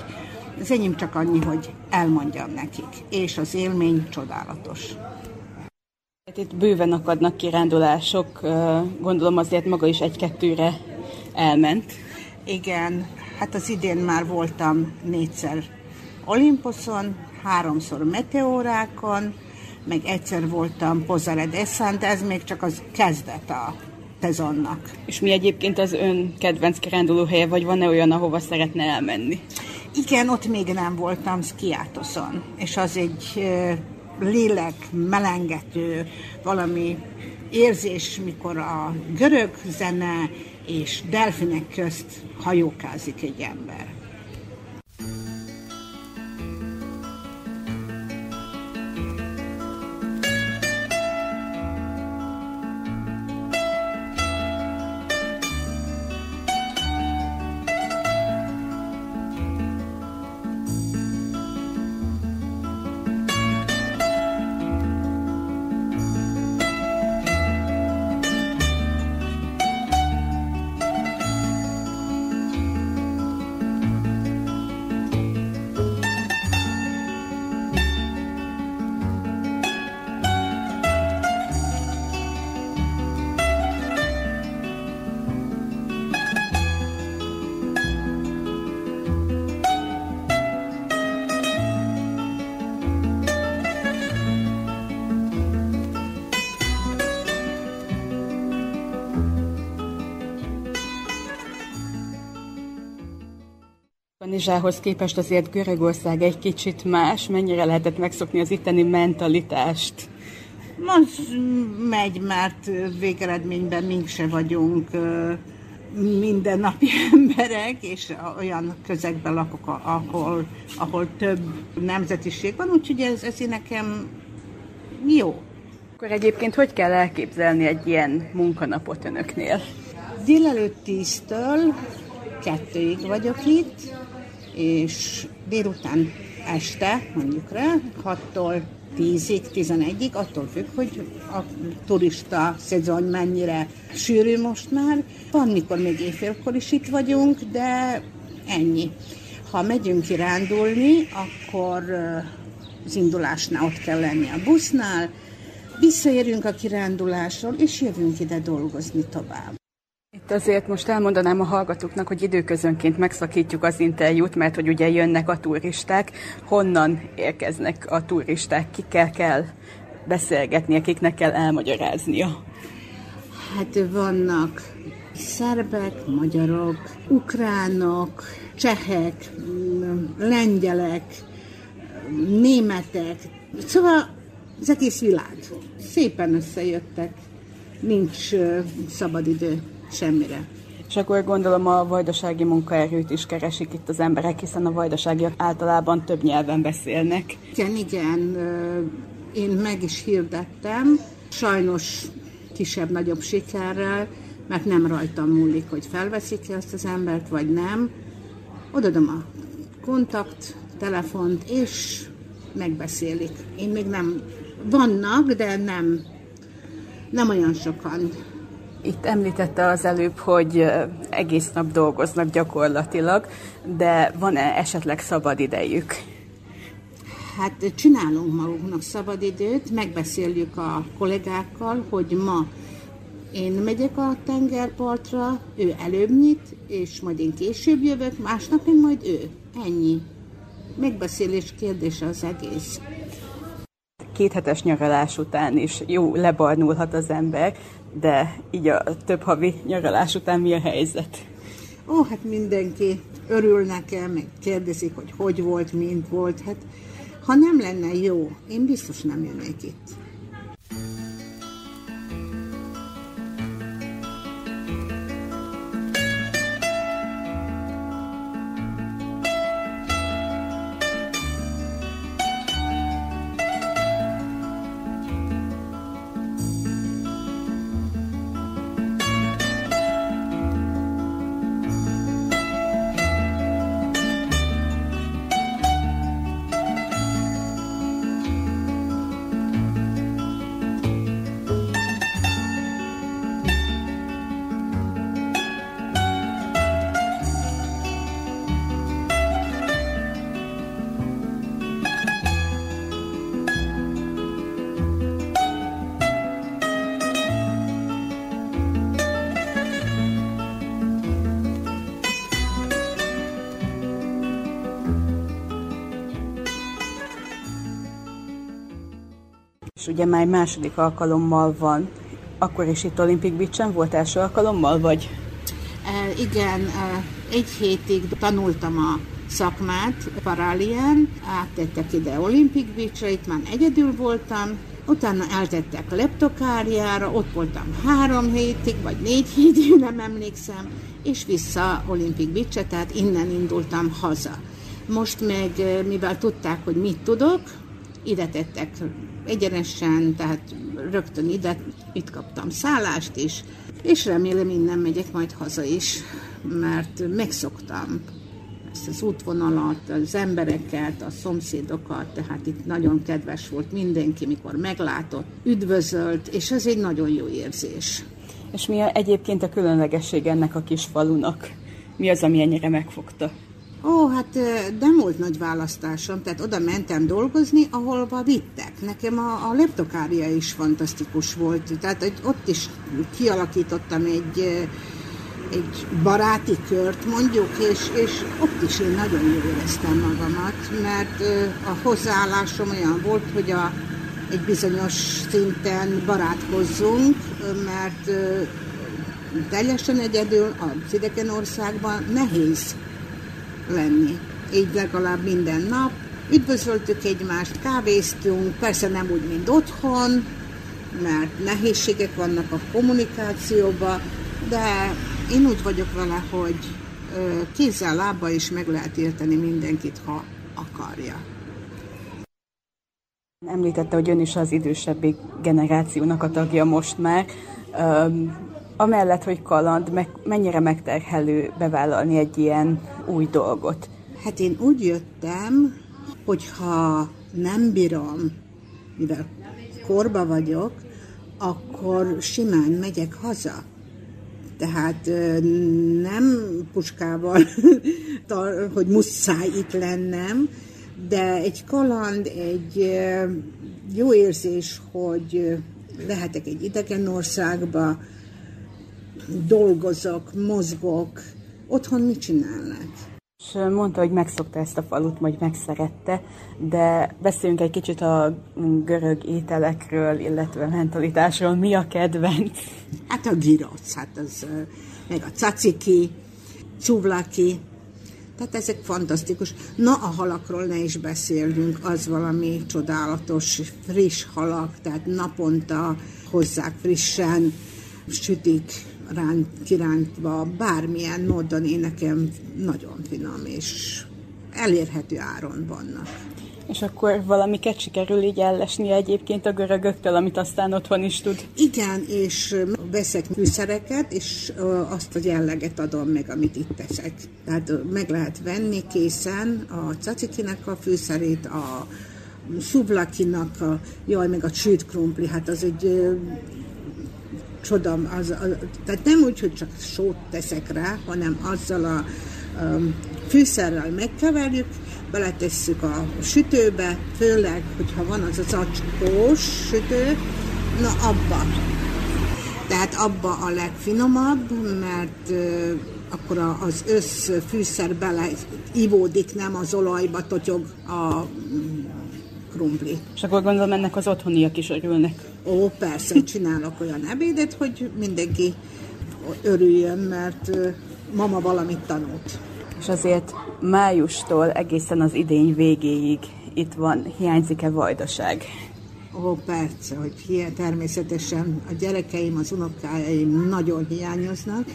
az enyém csak annyi, hogy elmondjam nekik, és az élmény csodálatos. Hát itt bőven akadnak kirándulások, gondolom azért maga is egy-kettőre elment. Igen, hát az idén már voltam négyszer Olimposzon, háromszor meteórákon, meg egyszer voltam Pozare Descent, ez még csak az kezdet a szezonnak. És mi egyébként az ön kedvenc kiránduló helye, vagy van-e olyan, ahova szeretne elmenni? Igen, ott még nem voltam Skiatoszon, és az egy lélek melengető, valami érzés, mikor a görög zene és delfinek közt hajókázik egy ember. Kanizsához képest azért Görögország egy kicsit más. Mennyire lehetett megszokni az itteni mentalitást? Az megy, mert végeredményben mink se vagyunk mindennapi emberek, és olyan közegben lakok, ahol, ahol több nemzetiség van, úgyhogy ez, ez nekem jó. Akkor egyébként hogy kell elképzelni egy ilyen munkanapot önöknél? Délelőtt tíztől kettőig vagyok itt, és délután este, mondjuk rá, 6-tól 10-ig, 11-ig, attól függ, hogy a turista szezon mennyire sűrű most már. Van, mikor még éjfélkor is itt vagyunk, de ennyi. Ha megyünk kirándulni, akkor az indulásnál ott kell lenni a busznál, visszaérünk a kirándulásról, és jövünk ide dolgozni tovább. Itt azért most elmondanám a hallgatóknak, hogy időközönként megszakítjuk az interjút, mert hogy ugye jönnek a turisták. Honnan érkeznek a turisták? Kikkel kell beszélgetni, akiknek kell elmagyaráznia? Hát vannak szerbek, magyarok, ukránok, csehek, lengyelek, németek, szóval az egész világ. Szépen összejöttek, nincs szabadidő semmire. És akkor gondolom a vajdasági munkaerőt is keresik itt az emberek, hiszen a vajdaságiak általában több nyelven beszélnek. Igen, igen, én meg is hirdettem, sajnos kisebb-nagyobb sikerrel, mert nem rajtam múlik, hogy felveszik-e azt az embert, vagy nem. Odadom a kontakt, telefont, és megbeszélik. Én még nem, vannak, de nem, nem olyan sokan. Itt említette az előbb, hogy egész nap dolgoznak gyakorlatilag, de van-e esetleg szabad idejük? Hát csinálunk magunknak szabadidőt, megbeszéljük a kollégákkal, hogy ma én megyek a tengerpartra, ő előbb nyit, és majd én később jövök, másnap meg majd ő. Ennyi. Megbeszélés kérdése az egész. Két hetes nyaralás után is jó lebarnulhat az ember, de így a több havi nyaralás után mi a helyzet? Ó, hát mindenki örül nekem, meg kérdezik, hogy hogy volt, mint volt. Hát ha nem lenne jó, én biztos nem jönnék itt. És ugye már második alkalommal van. Akkor is itt Olympic Beach-en volt első alkalommal, vagy? E, igen, e, egy hétig tanultam a szakmát Paralien, áttettek ide Olympic Beach-re, itt már egyedül voltam, utána eltettek Leptokáriára, ott voltam három hétig, vagy négy hétig, nem emlékszem, és vissza Olympic Beach-re, tehát innen indultam haza. Most meg, e, mivel tudták, hogy mit tudok, ide tettek egyenesen, tehát rögtön ide, itt kaptam szállást is, és remélem innen megyek majd haza is, mert megszoktam ezt az útvonalat, az embereket, a szomszédokat, tehát itt nagyon kedves volt mindenki, mikor meglátott, üdvözölt, és ez egy nagyon jó érzés. És mi a, egyébként a különlegesség ennek a kis falunak? Mi az, ami ennyire megfogta? Ó, hát nem volt nagy választásom, tehát oda mentem dolgozni, ahol vittek. Nekem a, a leptokária is fantasztikus volt, tehát egy, ott is kialakítottam egy, egy baráti kört mondjuk, és, és ott is én nagyon jól éreztem magamat, mert a hozzáállásom olyan volt, hogy a, egy bizonyos szinten barátkozzunk, mert teljesen egyedül az idegen országban nehéz lenni. Így legalább minden nap. Üdvözöltük egymást, kávéztunk, persze nem úgy, mint otthon, mert nehézségek vannak a kommunikációban, de én úgy vagyok vele, hogy kézzel, lábbal is meg lehet érteni mindenkit, ha akarja. Említette, hogy ön is az idősebbi generációnak a tagja most már. Amellett, hogy kaland, meg, mennyire megterhelő bevállalni egy ilyen új dolgot? Hát én úgy jöttem, hogyha nem bírom, mivel korba vagyok, akkor simán megyek haza. Tehát nem puskával, hogy muszáj itt lennem, de egy kaland, egy jó érzés, hogy lehetek egy idegen országba, dolgozok, mozgok, otthon mit csinálnak? És mondta, hogy megszokta ezt a falut, vagy megszerette, de beszéljünk egy kicsit a görög ételekről, illetve mentalitásról. Mi a kedvenc? Hát a gyroc, hát az, meg a caciki, csuvlaki, tehát ezek fantasztikus. Na, a halakról ne is beszéljünk, az valami csodálatos, friss halak, tehát naponta hozzák frissen, sütik, ránt, kirántva, bármilyen módon én nekem nagyon finom és elérhető áron vannak. És akkor valamiket sikerül így ellesni egyébként a görögöktől, amit aztán otthon is tud. Igen, és veszek fűszereket, és azt a jelleget adom meg, amit itt teszek. Tehát meg lehet venni készen a cacikinek a fűszerét, a szuvlakinak, a, jaj, meg a csőd krumpli, hát az egy csoda, az, az, tehát nem úgy, hogy csak sót teszek rá, hanem azzal a, a fűszerrel megkeverjük, beletesszük a sütőbe, főleg, hogyha van az az acskós sütő, na abba. Tehát abba a legfinomabb, mert uh, akkor az össz fűszer bele ivódik, nem az olajba totyog a krumpli. És akkor gondolom ennek az otthoniak is örülnek. Ó, persze, csinálok olyan ebédet, hogy mindenki örüljön, mert mama valamit tanult. És azért májustól egészen az idény végéig itt van, hiányzik-e vajdaság? Ó, persze, hogy hiány, természetesen a gyerekeim, az unokáim nagyon hiányoznak,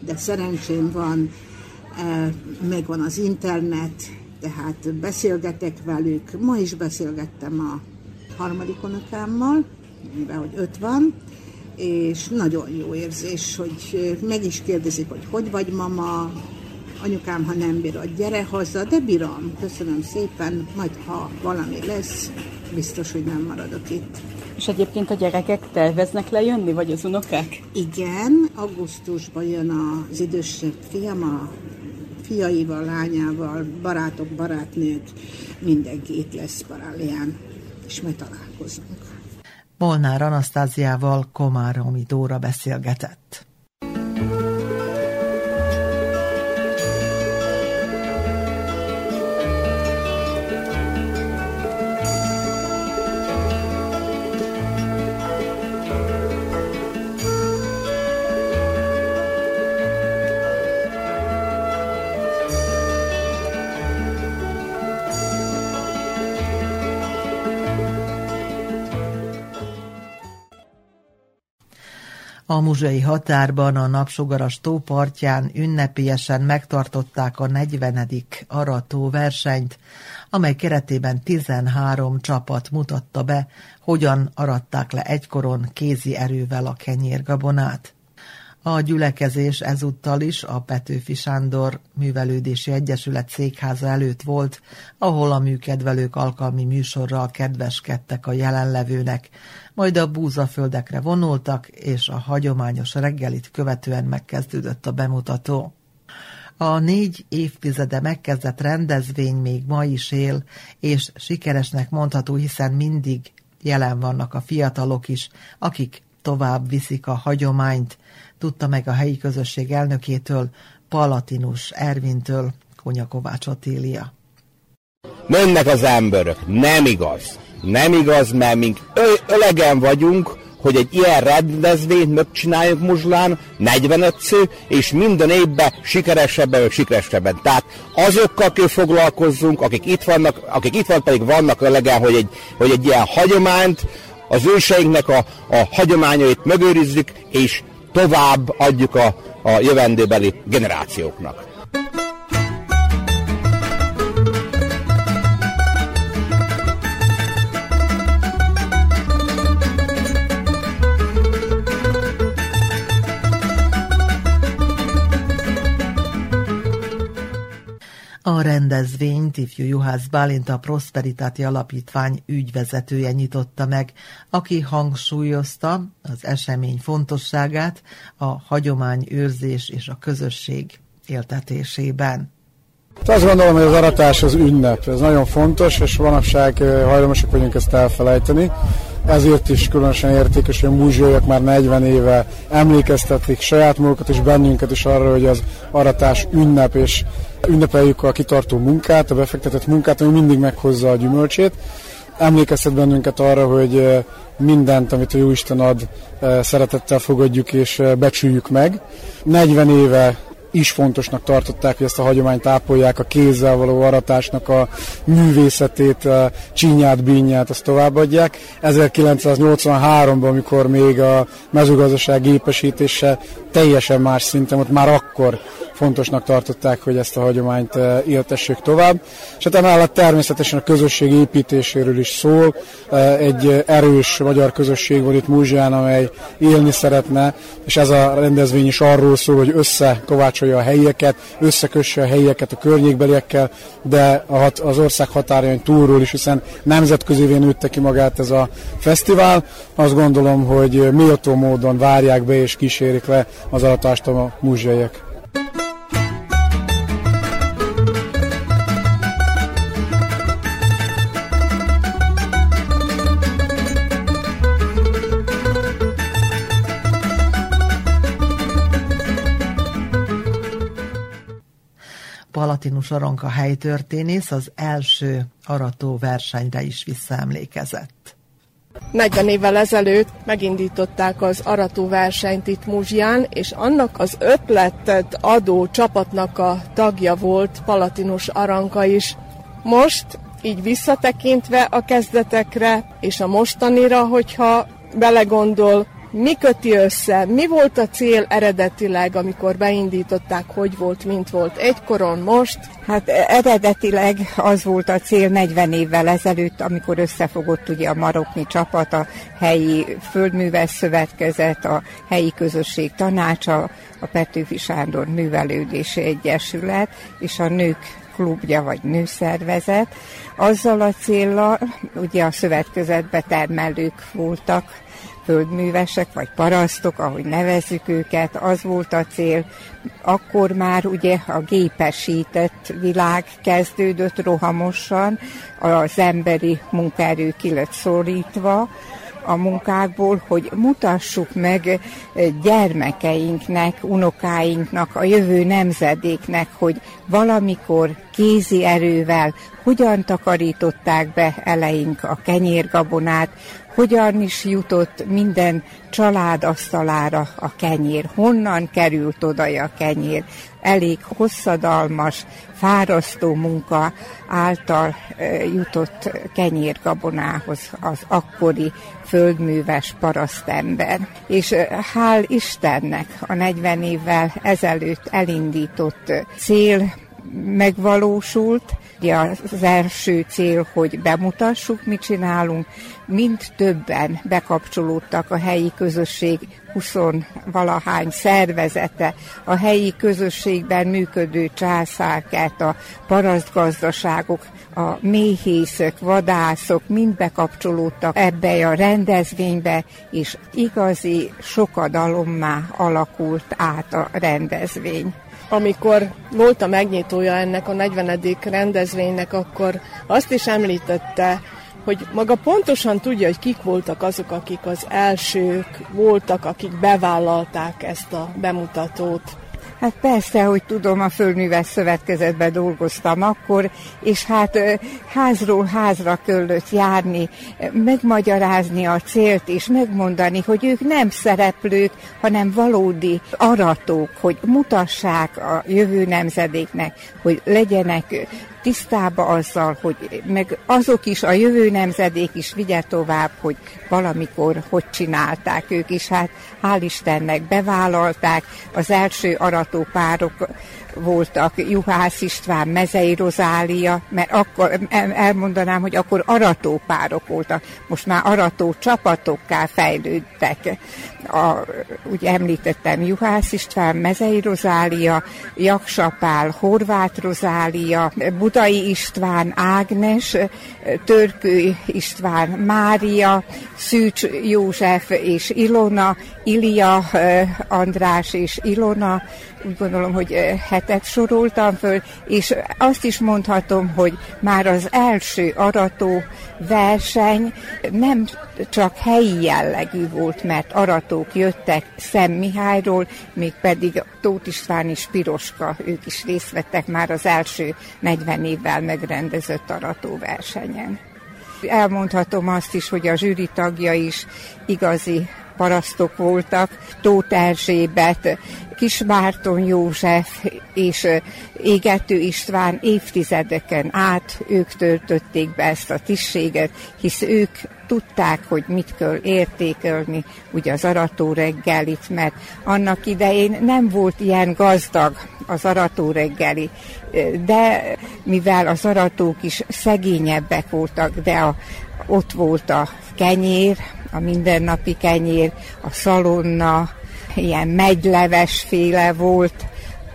de szerencsém van, megvan az internet, tehát beszélgetek velük. Ma is beszélgettem a harmadik unokámmal, mivel hogy öt van, és nagyon jó érzés, hogy meg is kérdezik, hogy hogy vagy mama, anyukám, ha nem bírod, gyere haza, de bírom, köszönöm szépen, majd ha valami lesz, biztos, hogy nem maradok itt. És egyébként a gyerekek terveznek lejönni, vagy az unokák? Igen, augusztusban jön az idősebb fiam, a fiaival, lányával, barátok, barátnők, mindenki itt lesz Parálián, és majd találkozunk. Molnár Anasztáziával Komáromi Dóra beszélgetett. A muzsai határban a napsugaras tópartján ünnepélyesen megtartották a 40. arató versenyt, amely keretében 13 csapat mutatta be, hogyan aratták le egykoron kézi erővel a kenyérgabonát. A gyülekezés ezúttal is a Petőfi Sándor Művelődési Egyesület székháza előtt volt, ahol a műkedvelők alkalmi műsorral kedveskedtek a jelenlevőnek, majd a búzaföldekre vonultak, és a hagyományos reggelit követően megkezdődött a bemutató. A négy évtizede megkezdett rendezvény még ma is él, és sikeresnek mondható, hiszen mindig jelen vannak a fiatalok is, akik tovább viszik a hagyományt, tudta meg a helyi közösség elnökétől, Palatinus Ervintől, Konya Kovács Otília. Mennek az emberek, nem igaz. Nem igaz, mert mink ölegen vagyunk, hogy egy ilyen rendezvényt megcsináljuk Muzslán 45 sző, és minden évben sikeresebben vagy sikeresebben. Tehát azokkal kell foglalkozzunk, akik itt vannak, akik itt vannak, pedig vannak ölegen, hogy egy, hogy egy ilyen hagyományt, az őseinknek a, a hagyományait megőrizzük, és tovább adjuk a, a jövendőbeli generációknak. A rendezvényt ifjú Juhász Bálint a Prosperitáti Alapítvány ügyvezetője nyitotta meg, aki hangsúlyozta az esemény fontosságát a hagyományőrzés és a közösség éltetésében. Azt gondolom, hogy az aratás az ünnep, ez nagyon fontos, és manapság hajlamosak vagyunk ezt elfelejteni. Ezért is különösen értékes, hogy a múzsiaiak már 40 éve emlékeztetik saját magukat és bennünket is arra, hogy az aratás ünnep, és ünnepeljük a kitartó munkát, a befektetett munkát, ami mindig meghozza a gyümölcsét. Emlékeztet bennünket arra, hogy mindent, amit a Jóisten ad, szeretettel fogadjuk és becsüljük meg. 40 éve is fontosnak tartották, hogy ezt a hagyományt ápolják, a kézzel való aratásnak a művészetét, a csinyát, bínyát, azt továbbadják. 1983-ban, amikor még a mezőgazdaság gépesítése teljesen más szinten, ott már akkor fontosnak tartották, hogy ezt a hagyományt eh, éltessék tovább. És hát emellett természetesen a közösség építéséről is szól. Eh, egy erős magyar közösség van itt Múzsián, amely élni szeretne, és ez a rendezvény is arról szól, hogy összekovácsolja a helyieket, összekösse a helyieket a környékbeliekkel, de az ország határain túlról is, hiszen nemzetközivé nőtte ki magát ez a fesztivál. Azt gondolom, hogy méltó módon várják be és kísérik le az alatást a múzsiaiak. Palatinus Aronka helytörténész az első arató versenyre is visszaemlékezett. 40 évvel ezelőtt megindították az arató versenyt itt Muzsján, és annak az ötletet adó csapatnak a tagja volt Palatinus Aranka is. Most, így visszatekintve a kezdetekre és a mostanira, hogyha belegondol, mi köti össze? Mi volt a cél eredetileg, amikor beindították, hogy volt, mint volt egykoron, most? Hát eredetileg az volt a cél 40 évvel ezelőtt, amikor összefogott ugye a marokni csapat, a helyi földműves szövetkezet, a helyi közösség tanácsa, a Petőfi Sándor Művelődési Egyesület és a nők klubja vagy nőszervezet. Azzal a célra, ugye a szövetkezetbe termelők voltak, földművesek, vagy parasztok, ahogy nevezzük őket, az volt a cél. Akkor már ugye a gépesített világ kezdődött rohamosan, az emberi munkaerő ki szorítva, a munkákból, hogy mutassuk meg gyermekeinknek, unokáinknak, a jövő nemzedéknek, hogy valamikor kézi erővel hogyan takarították be eleink a kenyérgabonát, hogyan is jutott minden család asztalára a kenyér, honnan került oda a kenyér. Elég hosszadalmas, fárasztó munka által jutott kenyérgabonához az akkori földműves parasztember. És hál' Istennek a 40 évvel ezelőtt elindított cél megvalósult. Ugye az első cél, hogy bemutassuk, mit csinálunk, mind többen bekapcsolódtak a helyi közösség 20 valahány szervezete, a helyi közösségben működő császárkát, a parasztgazdaságok, a méhészek, vadászok mind bekapcsolódtak ebbe a rendezvénybe, és igazi sokadalommá alakult át a rendezvény amikor volt a megnyitója ennek a 40. rendezvénynek, akkor azt is említette, hogy maga pontosan tudja, hogy kik voltak azok, akik az elsők voltak, akik bevállalták ezt a bemutatót. Hát persze, hogy tudom, a Földműves Szövetkezetben dolgoztam akkor, és hát házról házra kellett járni, megmagyarázni a célt, és megmondani, hogy ők nem szereplők, hanem valódi aratók, hogy mutassák a jövő nemzedéknek, hogy legyenek tisztába azzal, hogy meg azok is, a jövő nemzedék is vigye tovább, hogy valamikor hogy csinálták ők is. Hát hál' Istennek bevállalták, az első aratópárok voltak Juhász István, Mezei Rozália, mert akkor elmondanám, hogy akkor aratópárok voltak, most már arató csapatokká fejlődtek. A, ugye említettem Juhász István, Mezei Rozália, Jaksapál, Horváth Rozália, Budai István Ágnes, Törkő István Mária, Szűcs József és Ilona, Ilia András és Ilona, úgy gondolom, hogy hetet soroltam föl, és azt is mondhatom, hogy már az első arató verseny nem csak helyi jellegű volt, mert aratók jöttek Szem Mihályról, még pedig Tóth István és Piroska, ők is részt vettek már az első 40 évvel megrendezett aratóversenyen. Elmondhatom azt is, hogy a zsűri tagja is igazi parasztok voltak, Tóth Erzsébet, Kismárton József és Égető István évtizedeken át ők töltötték be ezt a tisztséget, hisz ők tudták, hogy mit kell értékelni, ugye az arató reggelit, mert annak idején nem volt ilyen gazdag az arató reggeli, de mivel az aratók is szegényebbek voltak, de a, ott volt a kenyér, a mindennapi kenyér, a szalonna, ilyen megylevesféle volt,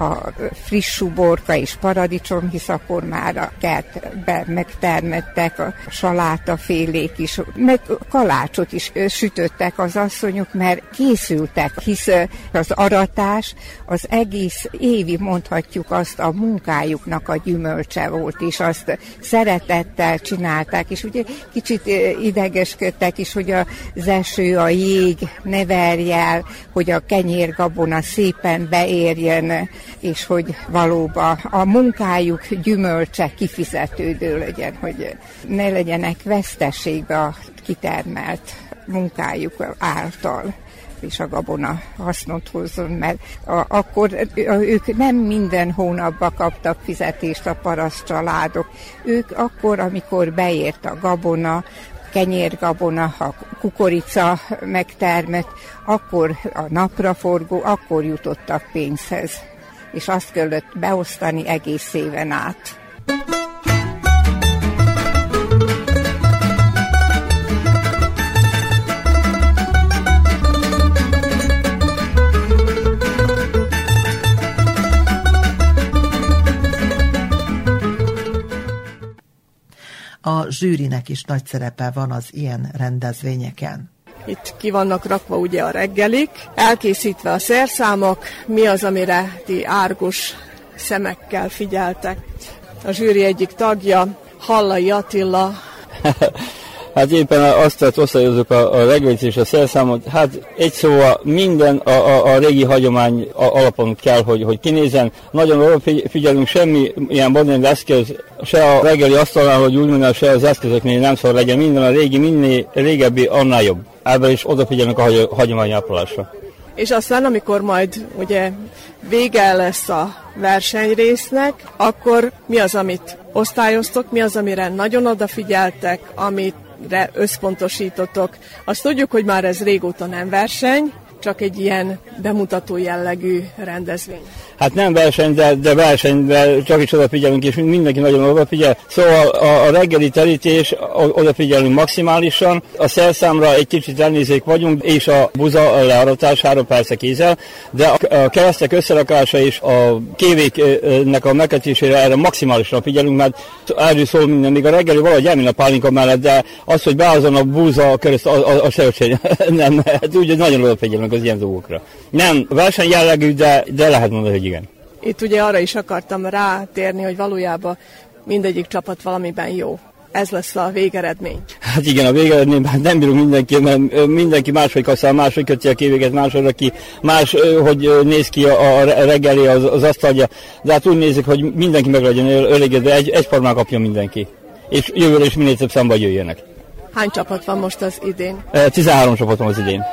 a friss uborka és paradicsom, hisz akkor már a kertben megtermettek a salátafélék is, meg kalácsot is sütöttek az asszonyok, mert készültek, hisz az aratás az egész évi, mondhatjuk azt, a munkájuknak a gyümölcse volt, és azt szeretettel csinálták, és ugye kicsit idegeskedtek is, hogy az eső, a jég ne verje el, hogy a kenyérgabona szépen beérjen és hogy valóban a munkájuk gyümölcse kifizetődő legyen, hogy ne legyenek veszteségbe a kitermelt munkájuk által és a gabona hasznot hozzon, mert a, akkor ők nem minden hónapban kaptak fizetést a paraszt családok. Ők akkor, amikor beért a gabona, kenyérgabona, a kukorica megtermett, akkor a napraforgó, akkor jutottak pénzhez és azt kellett beosztani egész éven át. A zsűrinek is nagy szerepe van az ilyen rendezvényeken. Itt ki vannak rakva ugye a reggelik, elkészítve a szerszámok, mi az, amire ti árgus szemekkel figyeltek. A zsűri egyik tagja, Hallai Attila. Hát éppen azt osztályozok a, a reggelit és a szerszámot. Hát egy szóval minden a, a, a régi hagyomány alapon kell, hogy, hogy kinézzen. Nagyon odafigyelünk, semmi ilyen modern eszköz, se a reggeli asztalnál, hogy úgy mondjam, se az eszközöknél nem szól legyen. Minden a régi, minél régebbi, annál jobb. Ebben is odafigyelünk a hagy, hagyományápolásra. És aztán, amikor majd ugye vége lesz a versenyrésznek, akkor mi az, amit osztályoztok, mi az, amire nagyon odafigyeltek, amit re összpontosítotok. Azt tudjuk, hogy már ez régóta nem verseny, csak egy ilyen bemutató jellegű rendezvény. Hát nem verseny, de, de verseny, de csak is odafigyelünk, és mindenki nagyon odafigyel. Szóval a, a reggeli terítés, odafigyelünk maximálisan, a szerszámra egy kicsit elnézék vagyunk, és a buza learatására persze kézzel, de a, a keresztek összerakása és a kévéknek a megkötésére erre maximálisan figyelünk, mert erről szól minden, még a reggeli valahogy elmén a pálinka mellett, de az, hogy beálljon a búza a kereszt, a, a, a se, nem, hát úgy, nagyon odafigyelünk az ilyen dolgokra. Nem verseny jellegű, de, de lehet mondani, hogy igen. Itt ugye arra is akartam rátérni, hogy valójában mindegyik csapat valamiben jó. Ez lesz a végeredmény. Hát igen, a végeredmény, hát nem bírunk mindenki, mert mindenki máshogy kaszál, máshogy köti a kévéget, máshogy aki, más, hogy néz ki a, a reggeli, az, az asztalja. De hát úgy nézik, hogy mindenki meg legyen elégedve, egy, egyformán kapja mindenki. És jövőre is minél több számba jöjjenek. Hány csapat van most az idén? 13 csapat van az idén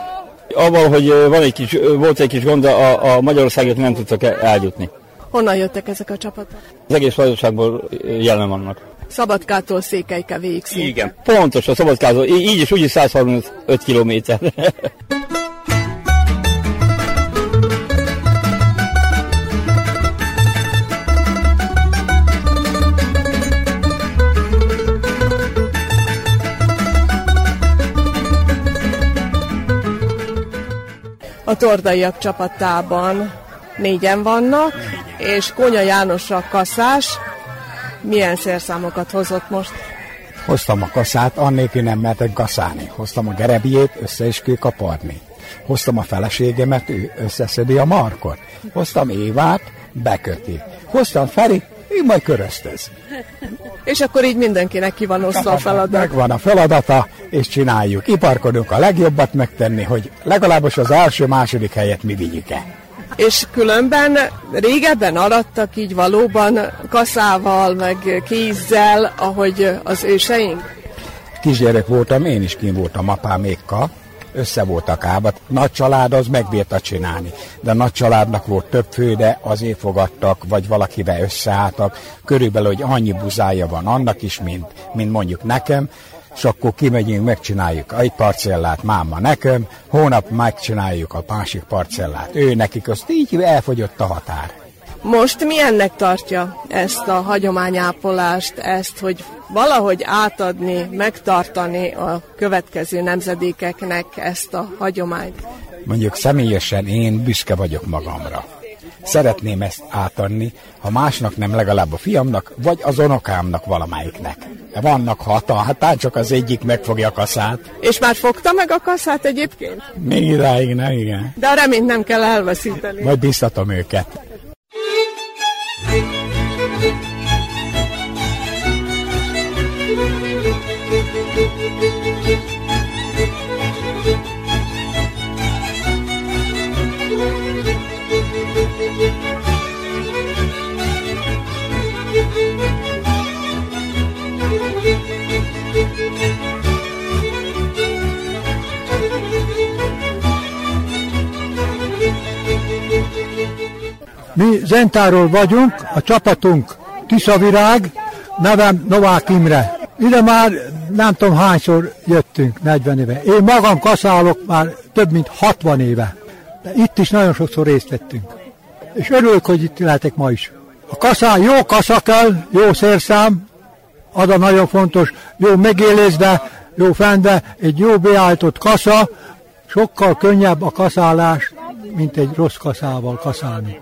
avval, hogy van egy kis, volt egy kis gond, a, a Magyarországot nem tudtak eljutni. Honnan jöttek ezek a csapatok? Az egész Magyarországból jelen vannak. Szabadkától Székelyke végig Igen, pontos, a Szabadkától, így is úgy is 135 kilométer. tordaiak csapatában négyen vannak, és Konya János a kaszás, milyen szerszámokat hozott most? Hoztam a kaszát, annélkül nem mertek kaszálni. Hoztam a gerebjét, össze is kell kaparni. Hoztam a feleségemet, ő összeszedi a markot. Hoztam Évát, beköti. Hoztam Ferit, ő majd köröztöz. És akkor így mindenkinek ki van osztva a feladat. Megvan a feladata, és csináljuk. Iparkodunk a legjobbat megtenni, hogy legalábbis az első-második helyet mi vigyük el. És különben régebben arattak így valóban kaszával, meg kézzel, ahogy az őseink? Kisgyerek voltam, én is kín voltam apámékkal, össze voltak ábat. Nagy család az megbírta csinálni, de nagy családnak volt több fő, de azért fogadtak, vagy valakivel összeálltak. Körülbelül, hogy annyi buzája van annak is, mint, mint mondjuk nekem, és akkor kimegyünk, megcsináljuk egy parcellát máma nekem, hónap megcsináljuk a másik parcellát. Ő nekik azt így elfogyott a határ. Most milyennek tartja ezt a hagyományápolást, ezt, hogy valahogy átadni, megtartani a következő nemzedékeknek ezt a hagyományt? Mondjuk személyesen én büszke vagyok magamra. Szeretném ezt átadni, ha másnak nem legalább a fiamnak, vagy az unokámnak valamelyiknek. Vannak hatan, hát csak az egyik megfogja a kaszát. És már fogta meg a kaszát egyébként? Még idáig nem, igen. De a reményt nem kell elveszíteni. Majd biztatom őket. Mi Zentáról vagyunk, a csapatunk Tiszavirág, nevem Novák Imre. Ide már nem tudom hányszor jöttünk, 40 éve. Én magam kaszálok már több mint 60 éve. De itt is nagyon sokszor részt vettünk. És örülök, hogy itt lehetek ma is. A kaszán jó kasza kell, jó szerszám, az a nagyon fontos, jó megélésbe, jó fendbe, egy jó beállított kasza, sokkal könnyebb a kaszálás, mint egy rossz kaszával kaszálni.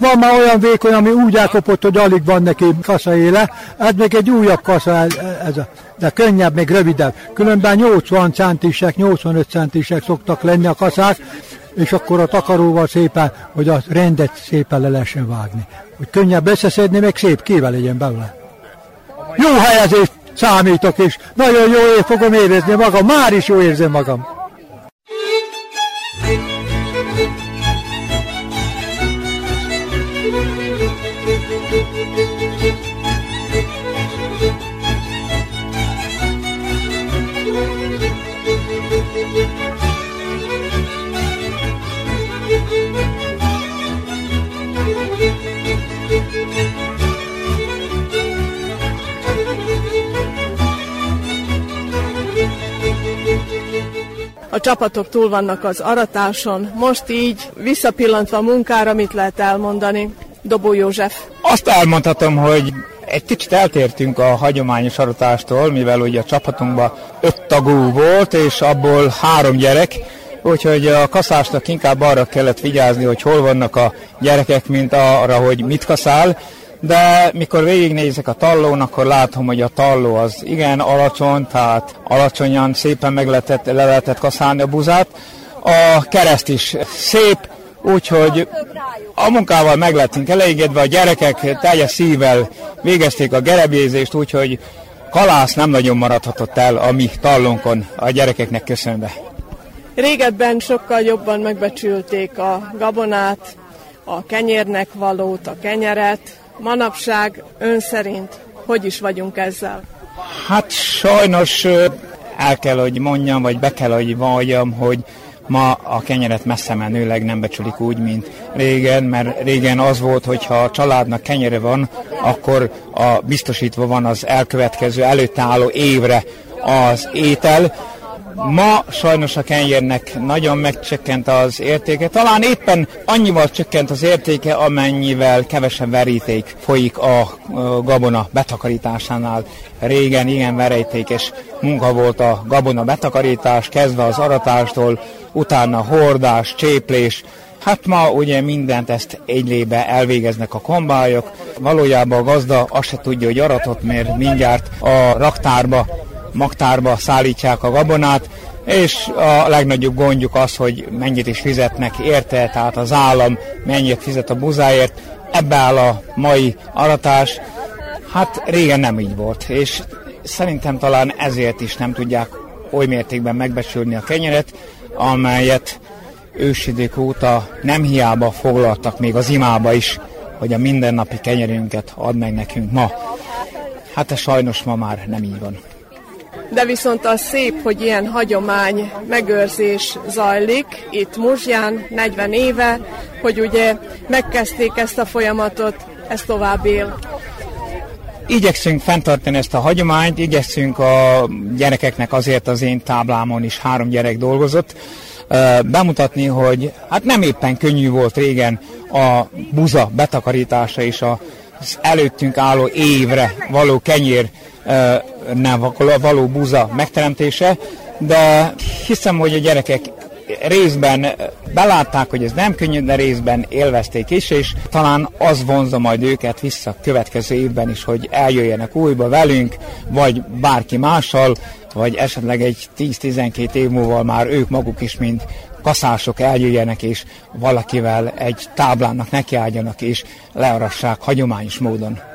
Van már olyan vékony, ami úgy elkopott, hogy alig van neki kasza éle, ez még egy újabb kasza, ez, a, de könnyebb, még rövidebb. Különben 80 centisek, 85 centisek szoktak lenni a kaszák, és akkor a takaróval szépen, hogy a rendet szépen le lehessen vágni. Hogy könnyebb összeszedni, meg szép kével legyen belőle. Jó helyezést számítok, és nagyon jó fogom érezni magam, már is jó érzem magam. A csapatok túl vannak az aratáson, most így visszapillantva a munkára, mit lehet elmondani? Dobó József. Azt elmondhatom, hogy egy kicsit eltértünk a hagyományos aratástól, mivel ugye a csapatunkban öt tagú volt, és abból három gyerek, úgyhogy a kaszásnak inkább arra kellett vigyázni, hogy hol vannak a gyerekek, mint arra, hogy mit kaszál, de mikor végignézek a tallón, akkor látom, hogy a talló az igen alacsony, tehát alacsonyan szépen meg lehetett, le lehetett kaszálni a buzát. A kereszt is szép, úgyhogy a munkával meg lettünk elégedve, a gyerekek teljes szívvel végezték a gerebjézést, úgyhogy kalász nem nagyon maradhatott el a mi tallónkon a gyerekeknek köszönve. Régebben sokkal jobban megbecsülték a gabonát, a kenyérnek valót, a kenyeret. Manapság ön szerint hogy is vagyunk ezzel? Hát sajnos el kell, hogy mondjam, vagy be kell, hogy valljam, hogy ma a kenyeret messze menőleg nem becsülik úgy, mint régen, mert régen az volt, hogy ha a családnak kenyere van, akkor a biztosítva van az elkövetkező, előtte álló évre az étel. Ma sajnos a kenyérnek nagyon megcsökkent az értéke. Talán éppen annyival csökkent az értéke, amennyivel kevesebb veríték folyik a gabona betakarításánál. Régen igen verítékes munka volt a gabona betakarítás, kezdve az aratástól, utána hordás, cséplés, Hát ma ugye mindent ezt egylébe elvégeznek a kombályok. Valójában a gazda azt se tudja, hogy aratott, mert mindjárt a raktárba, magtárba szállítják a gabonát, és a legnagyobb gondjuk az, hogy mennyit is fizetnek érte, tehát az állam mennyit fizet a buzáért. Ebbe áll a mai aratás. Hát régen nem így volt, és szerintem talán ezért is nem tudják oly mértékben megbecsülni a kenyeret, amelyet ősidők óta nem hiába foglaltak még az imába is, hogy a mindennapi kenyerünket ad meg nekünk ma. Hát ez sajnos ma már nem így van. De viszont az szép, hogy ilyen hagyomány megőrzés zajlik itt Muzsján 40 éve, hogy ugye megkezdték ezt a folyamatot, ez tovább él. Igyekszünk fenntartani ezt a hagyományt, igyekszünk a gyerekeknek azért az én táblámon is három gyerek dolgozott, bemutatni, hogy hát nem éppen könnyű volt régen a buza betakarítása és az előttünk álló évre való kenyér nem való buza megteremtése, de hiszem, hogy a gyerekek részben belátták, hogy ez nem könnyű, de részben élvezték is, és talán az vonza majd őket vissza következő évben is, hogy eljöjjenek újba velünk, vagy bárki mással, vagy esetleg egy 10-12 év múlva már ők maguk is, mint kaszások eljöjjenek, és valakivel egy táblának nekiálljanak, és learassák hagyományos módon.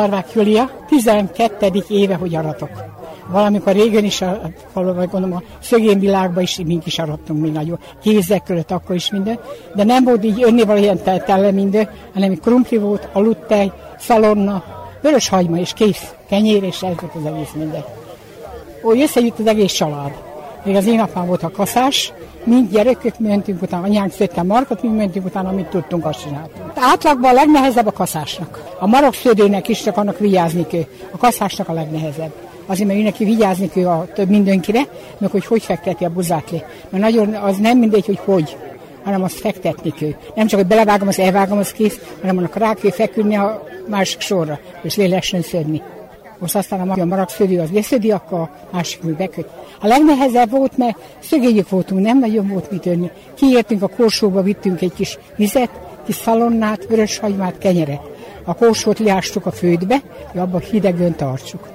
Szarvák Julia, 12. éve, hogy aratok. Valamikor régen is, valahogy gondolom, a szögén világban is mink is arattunk mi nagyon. Kézek között akkor is minden. De nem volt így önnéval ilyen tele minden, hanem krumpli volt, aludtej, szalonna, vörös hagyma és kész. Kenyér és ez volt az egész minden. Úgy összejött az egész család. Még az én apám volt a kaszás, mind gyerekek mentünk utána, anyánk szedte markot, mi mentünk utána, amit tudtunk, azt csináltunk. Átlagban a legnehezebb a kaszásnak. A marok szödőnek is csak annak vigyázni kell. A kaszásnak a legnehezebb. Azért, mert neki vigyázni kell a több mindenkire, meg hogy hogy fekteti a buzát le. Mert nagyon, az nem mindegy, hogy hogy hanem azt fektetni kell. Nem csak, hogy belevágom, az elvágom, az kész, hanem annak rá kell feküdni a másik sorra, és le lehessen szedni. Most aztán a maradt szödő az leszödi, akkor a másik mű. A legnehezebb volt, mert szögényük voltunk, nem nagyon volt mit önni. Kiértünk a korsóba, vittünk egy kis vizet, kis szalonnát, vörös hagymát, kenyeret. A korsót leástuk a földbe, hogy abban hidegön tartsuk.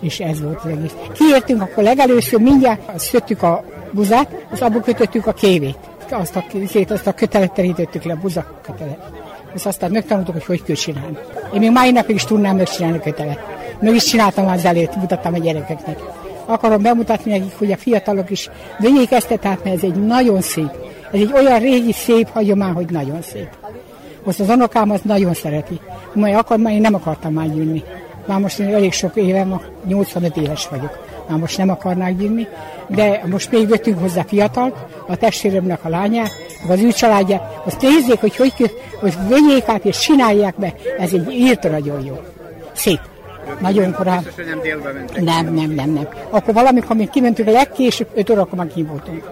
És ez volt az egész. Kiértünk, akkor legelőször mindjárt szöttük a buzát, és abból kötöttük a kévét. Azt a, azt a kötelet terítettük le, a buza kötelet. És aztán megtanultuk, hogy hogy kell csinálni. Én még mai napig is tudnám megcsinálni a kötelet. Meg is csináltam az elét, mutattam a gyerekeknek. Akarom bemutatni nekik, hogy a fiatalok is vegyék ezt, tehát mert ez egy nagyon szép. Ez egy olyan régi szép hagyomány, hogy nagyon szép. Most az unokám az nagyon szereti. Majd akar, már én nem akartam már gyűnni. Már most én elég sok éve, 85 éves vagyok. Már most nem akarnák gyűnni, de most még vettünk hozzá fiatalt, a testvéremnek a lányát, az ő családját, azt nézzék, hogy hogy, hogy vegyék át és csinálják be. Ez egy írta nagyon jó. Szép. Nagyon korán. Nem, nem, nem, nem. Akkor valamikor még kimentünk a legkésőbb, 5 órakor már ki voltunk.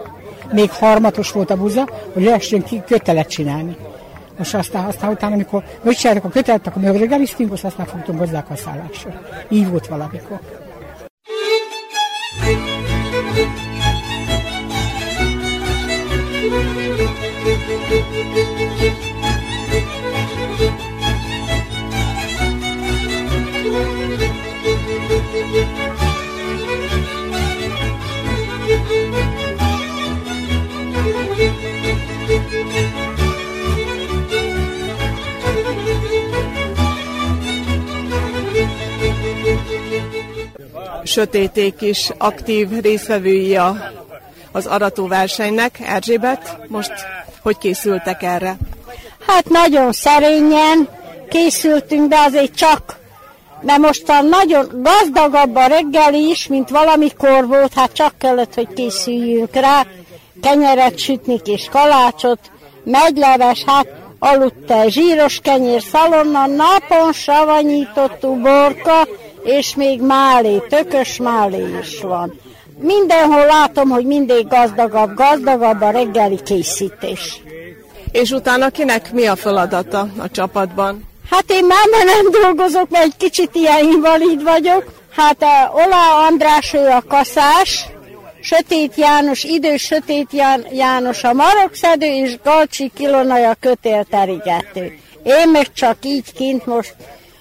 Még harmatos volt a buza, hogy lehessen ki kötelet csinálni. Most aztán, aztán utána, amikor megcsináltuk a kötelet, akkor még reggeliztünk, azt aztán fogtunk hozzá a szállásra. Így volt valamikor. Sötéték is aktív részvevői a, az aratóversenynek. Erzsébet, most hogy készültek erre? Hát nagyon szerényen készültünk, de azért csak. De most a nagyon gazdagabb a reggeli is, mint valamikor volt, hát csak kellett, hogy készüljünk rá. Kenyeret sütni és kalácsot, Megyleves, hát aludta zsíros kenyér szalonna, napon savanyítottú borka, és még málé, tökös málé is van. Mindenhol látom, hogy mindig gazdagabb, gazdagabb a reggeli készítés. És utána kinek mi a feladata a csapatban? Hát én már nem dolgozok, mert egy kicsit ilyen invalid vagyok. Hát a Ola András, ő a kaszás, Sötét János, idős Sötét János a marokszedő, és Galcsi Kilonai a kötélterigető. Én meg csak így kint most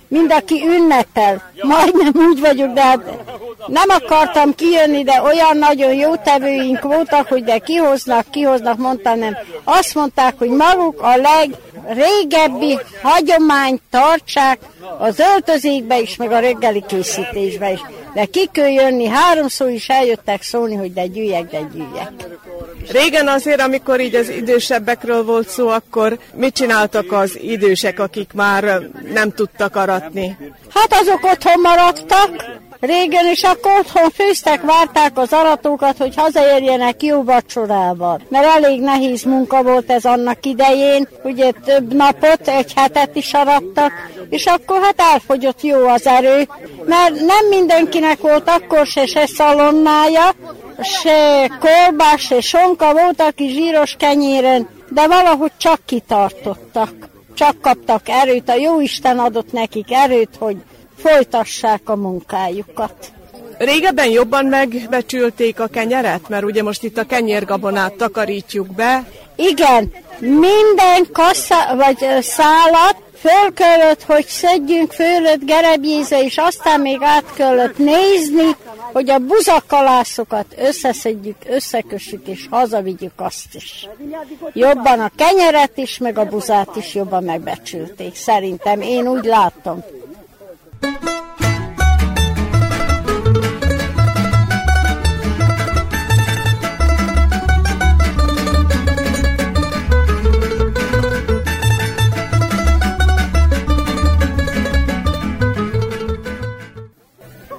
mind aki ünnepel. Majdnem úgy vagyok, de hát nem akartam kijönni, de olyan nagyon jó tevőink voltak, hogy de kihoznak, kihoznak, mondtam nem. Azt mondták, hogy maguk a legrégebbi hagyományt tartsák az öltözékbe is, meg a reggeli készítésbe is. De ki kell jönni, háromszor is eljöttek szólni, hogy de gyűjjek, de gyűjjek. Régen azért, amikor így az idősebbekről volt szó, akkor mit csináltak az idősek, akik már nem tudtak aratni? Hát azok otthon maradtak, régen is akkor otthon főztek, várták az aratókat, hogy hazaérjenek jó vacsorával. Mert elég nehéz munka volt ez annak idején, ugye több napot, egy hetet is arattak, és akkor hát elfogyott jó az erő, mert nem mindenkinek volt akkor se se szalonnája, se kolbás, se sonka volt, aki zsíros kenyéren, de valahogy csak kitartottak. Csak kaptak erőt, a Jóisten adott nekik erőt, hogy folytassák a munkájukat. Régebben jobban megbecsülték a kenyeret, mert ugye most itt a kenyérgabonát takarítjuk be. Igen, minden kassa vagy szálat föl kellett, hogy szedjünk fölött gerebjéze, és aztán még át kellett nézni, hogy a buzakalászokat összeszedjük, összekössük, és hazavigyük azt is. Jobban a kenyeret is, meg a buzát is jobban megbecsülték. Szerintem én úgy látom.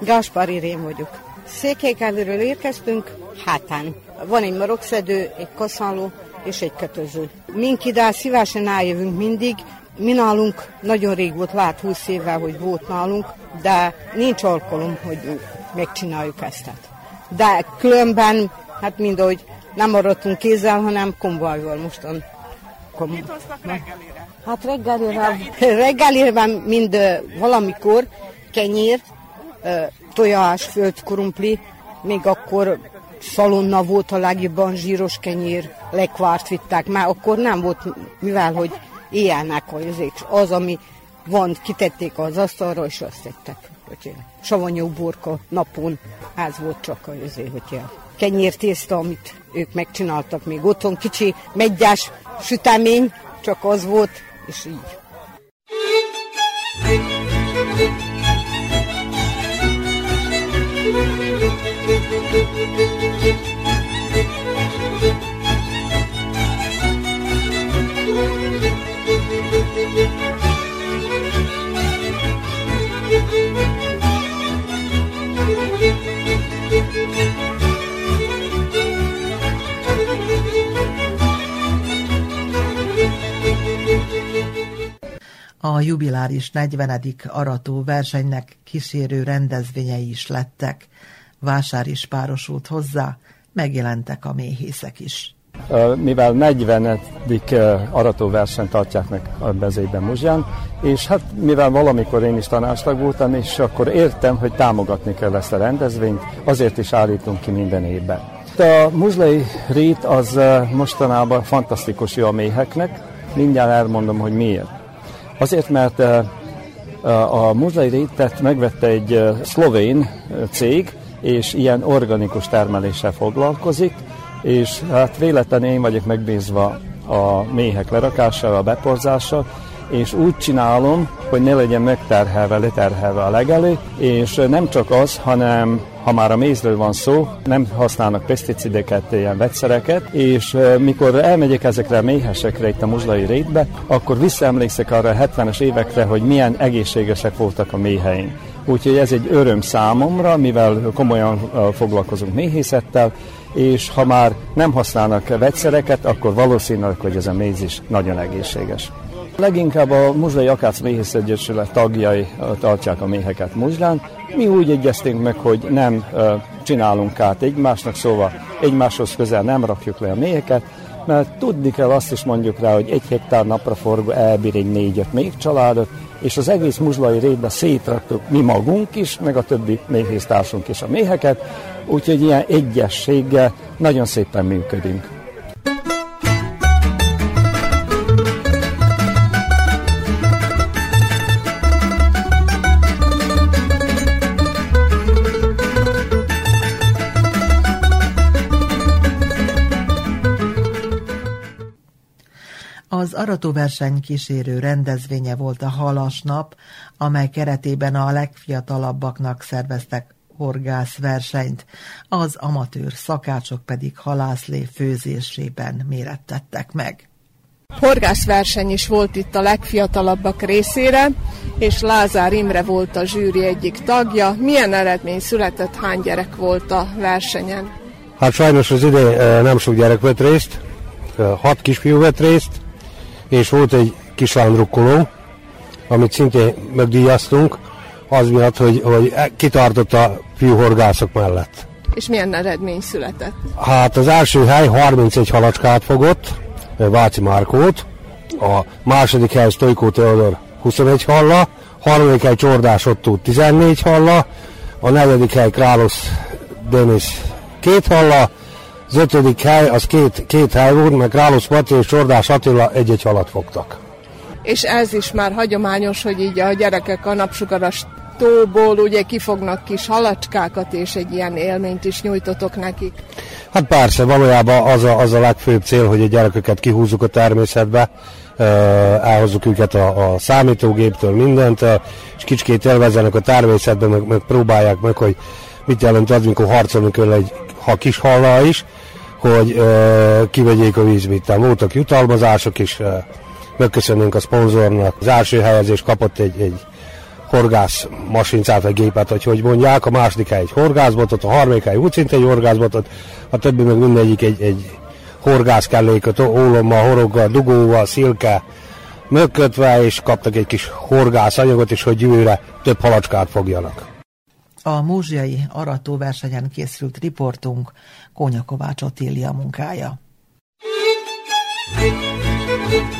Gáspár Irén vagyok. Székelykelőről érkeztünk, hátán. Van egy marokszedő, egy kaszáló és egy kötöző. Mink ide szívesen eljövünk mindig, mi nálunk nagyon rég volt, lát 20 évvel, hogy volt nálunk, de nincs alkalom, hogy megcsináljuk ezt. De különben, hát mind ahogy nem maradtunk kézzel, hanem konvojval mostan. Kom- Mit hoztak reggelire? Hát reggelire, reggelire mind valamikor kenyér, tojás, földkrumpli, még akkor szalonna volt a legjobban zsíros kenyér, lekvárt vitták, már akkor nem volt, mivel hogy éjjelnek azért, az, ami van, kitették az asztalra, és azt tettek. Hogy savanyú burka napon, ez volt csak azért, hogy kenyértészta, amit ők megcsináltak még otthon, kicsi meggyás sütemény, csak az volt, és így. A jubiláris 40. arató versenynek kísérő rendezvényei is lettek. Vásár is párosult hozzá, megjelentek a méhészek is. Mivel 40. aratóversenyt tartják meg a bezében Muzsán, és hát mivel valamikor én is tanástag voltam, és akkor értem, hogy támogatni kell ezt a rendezvényt, azért is állítunk ki minden évben. A muzlai rét az mostanában fantasztikus jó a méheknek, mindjárt elmondom, hogy miért. Azért, mert a muzlai rétet megvette egy szlovén cég, és ilyen organikus termeléssel foglalkozik, és hát véletlen én vagyok megbízva a méhek lerakásával, a beporzással, és úgy csinálom, hogy ne legyen megterhelve, leterhelve a legelő, és nem csak az, hanem ha már a mézről van szó, nem használnak peszticideket, ilyen vegyszereket, és mikor elmegyek ezekre a méhesekre itt a muzlai rétbe, akkor visszaemlékszek arra a 70-es évekre, hogy milyen egészségesek voltak a méheink. Úgyhogy ez egy öröm számomra, mivel komolyan foglalkozunk méhészettel, és ha már nem használnak vegyszereket, akkor valószínűleg, hogy ez a méz is nagyon egészséges. Leginkább a Muzsai Akác Méhész Egyesület tagjai tartják a méheket Muzslán. Mi úgy egyeztünk meg, hogy nem csinálunk kárt egymásnak, szóval egymáshoz közel nem rakjuk le a méheket, mert tudni kell azt is mondjuk rá, hogy egy hektár napra forgó elbír egy négyet még családot, és az egész muzslai rétbe szétraktuk mi magunk is, meg a többi méhésztársunk is a méheket, úgyhogy ilyen egyességgel nagyon szépen működünk. Aratóverseny kísérő rendezvénye volt a Halasnap, amely keretében a legfiatalabbaknak szerveztek horgászversenyt, az amatőr szakácsok pedig halászlé főzésében mérettettek meg. Horgászverseny is volt itt a legfiatalabbak részére, és Lázár Imre volt a zsűri egyik tagja. Milyen eredmény született, hány gyerek volt a versenyen? Hát sajnos az idén nem sok gyerek vett részt, hat kisfiú vett részt, és volt egy kislánydrukkoló, amit szintén megdíjaztunk, az miatt, hogy, hogy kitartott a fiúhorgászok mellett. És milyen eredmény született? Hát az első hely 31 halacskát fogott, Váci Márkót, a második hely Stojkó Teodor 21 halla, harmadik hely Csordás Otto 14 halla, a negyedik hely Králosz Denis két halla, az ötödik hely, az két, két hely volt, meg Rálosz Mati és Csordás Attila egy-egy halat fogtak. És ez is már hagyományos, hogy így a gyerekek a napsugaras tóból ugye kifognak kis halacskákat, és egy ilyen élményt is nyújtotok nekik. Hát persze, valójában az a, az a legfőbb cél, hogy a gyerekeket kihúzzuk a természetbe, elhozzuk őket a, a számítógéptől, mindent, és kicsikét élvezzenek a természetben, meg, meg próbálják meg, hogy mit jelent az, mikor harcolni kell egy ha kis hallal is, hogy uh, kivegyék a vízvitán. Voltak jutalmazások is, uh, megköszönünk a szponzornak. Az első helyezés kapott egy, egy horgász masincát, vagy gépet, hogy hogy mondják, a második hely egy horgászbotot, a harmadik hely úgy szinte egy horgászbotot, a többi meg mindegyik egy, egy horgászkelléket, ólommal, horoggal, dugóval, szilke, mögkötve, és kaptak egy kis horgász anyagot is, hogy jövőre több halacskát fogjanak. A múzsiai aratóversenyen készült riportunk Kónya Kovács Otília munkája. Thank you.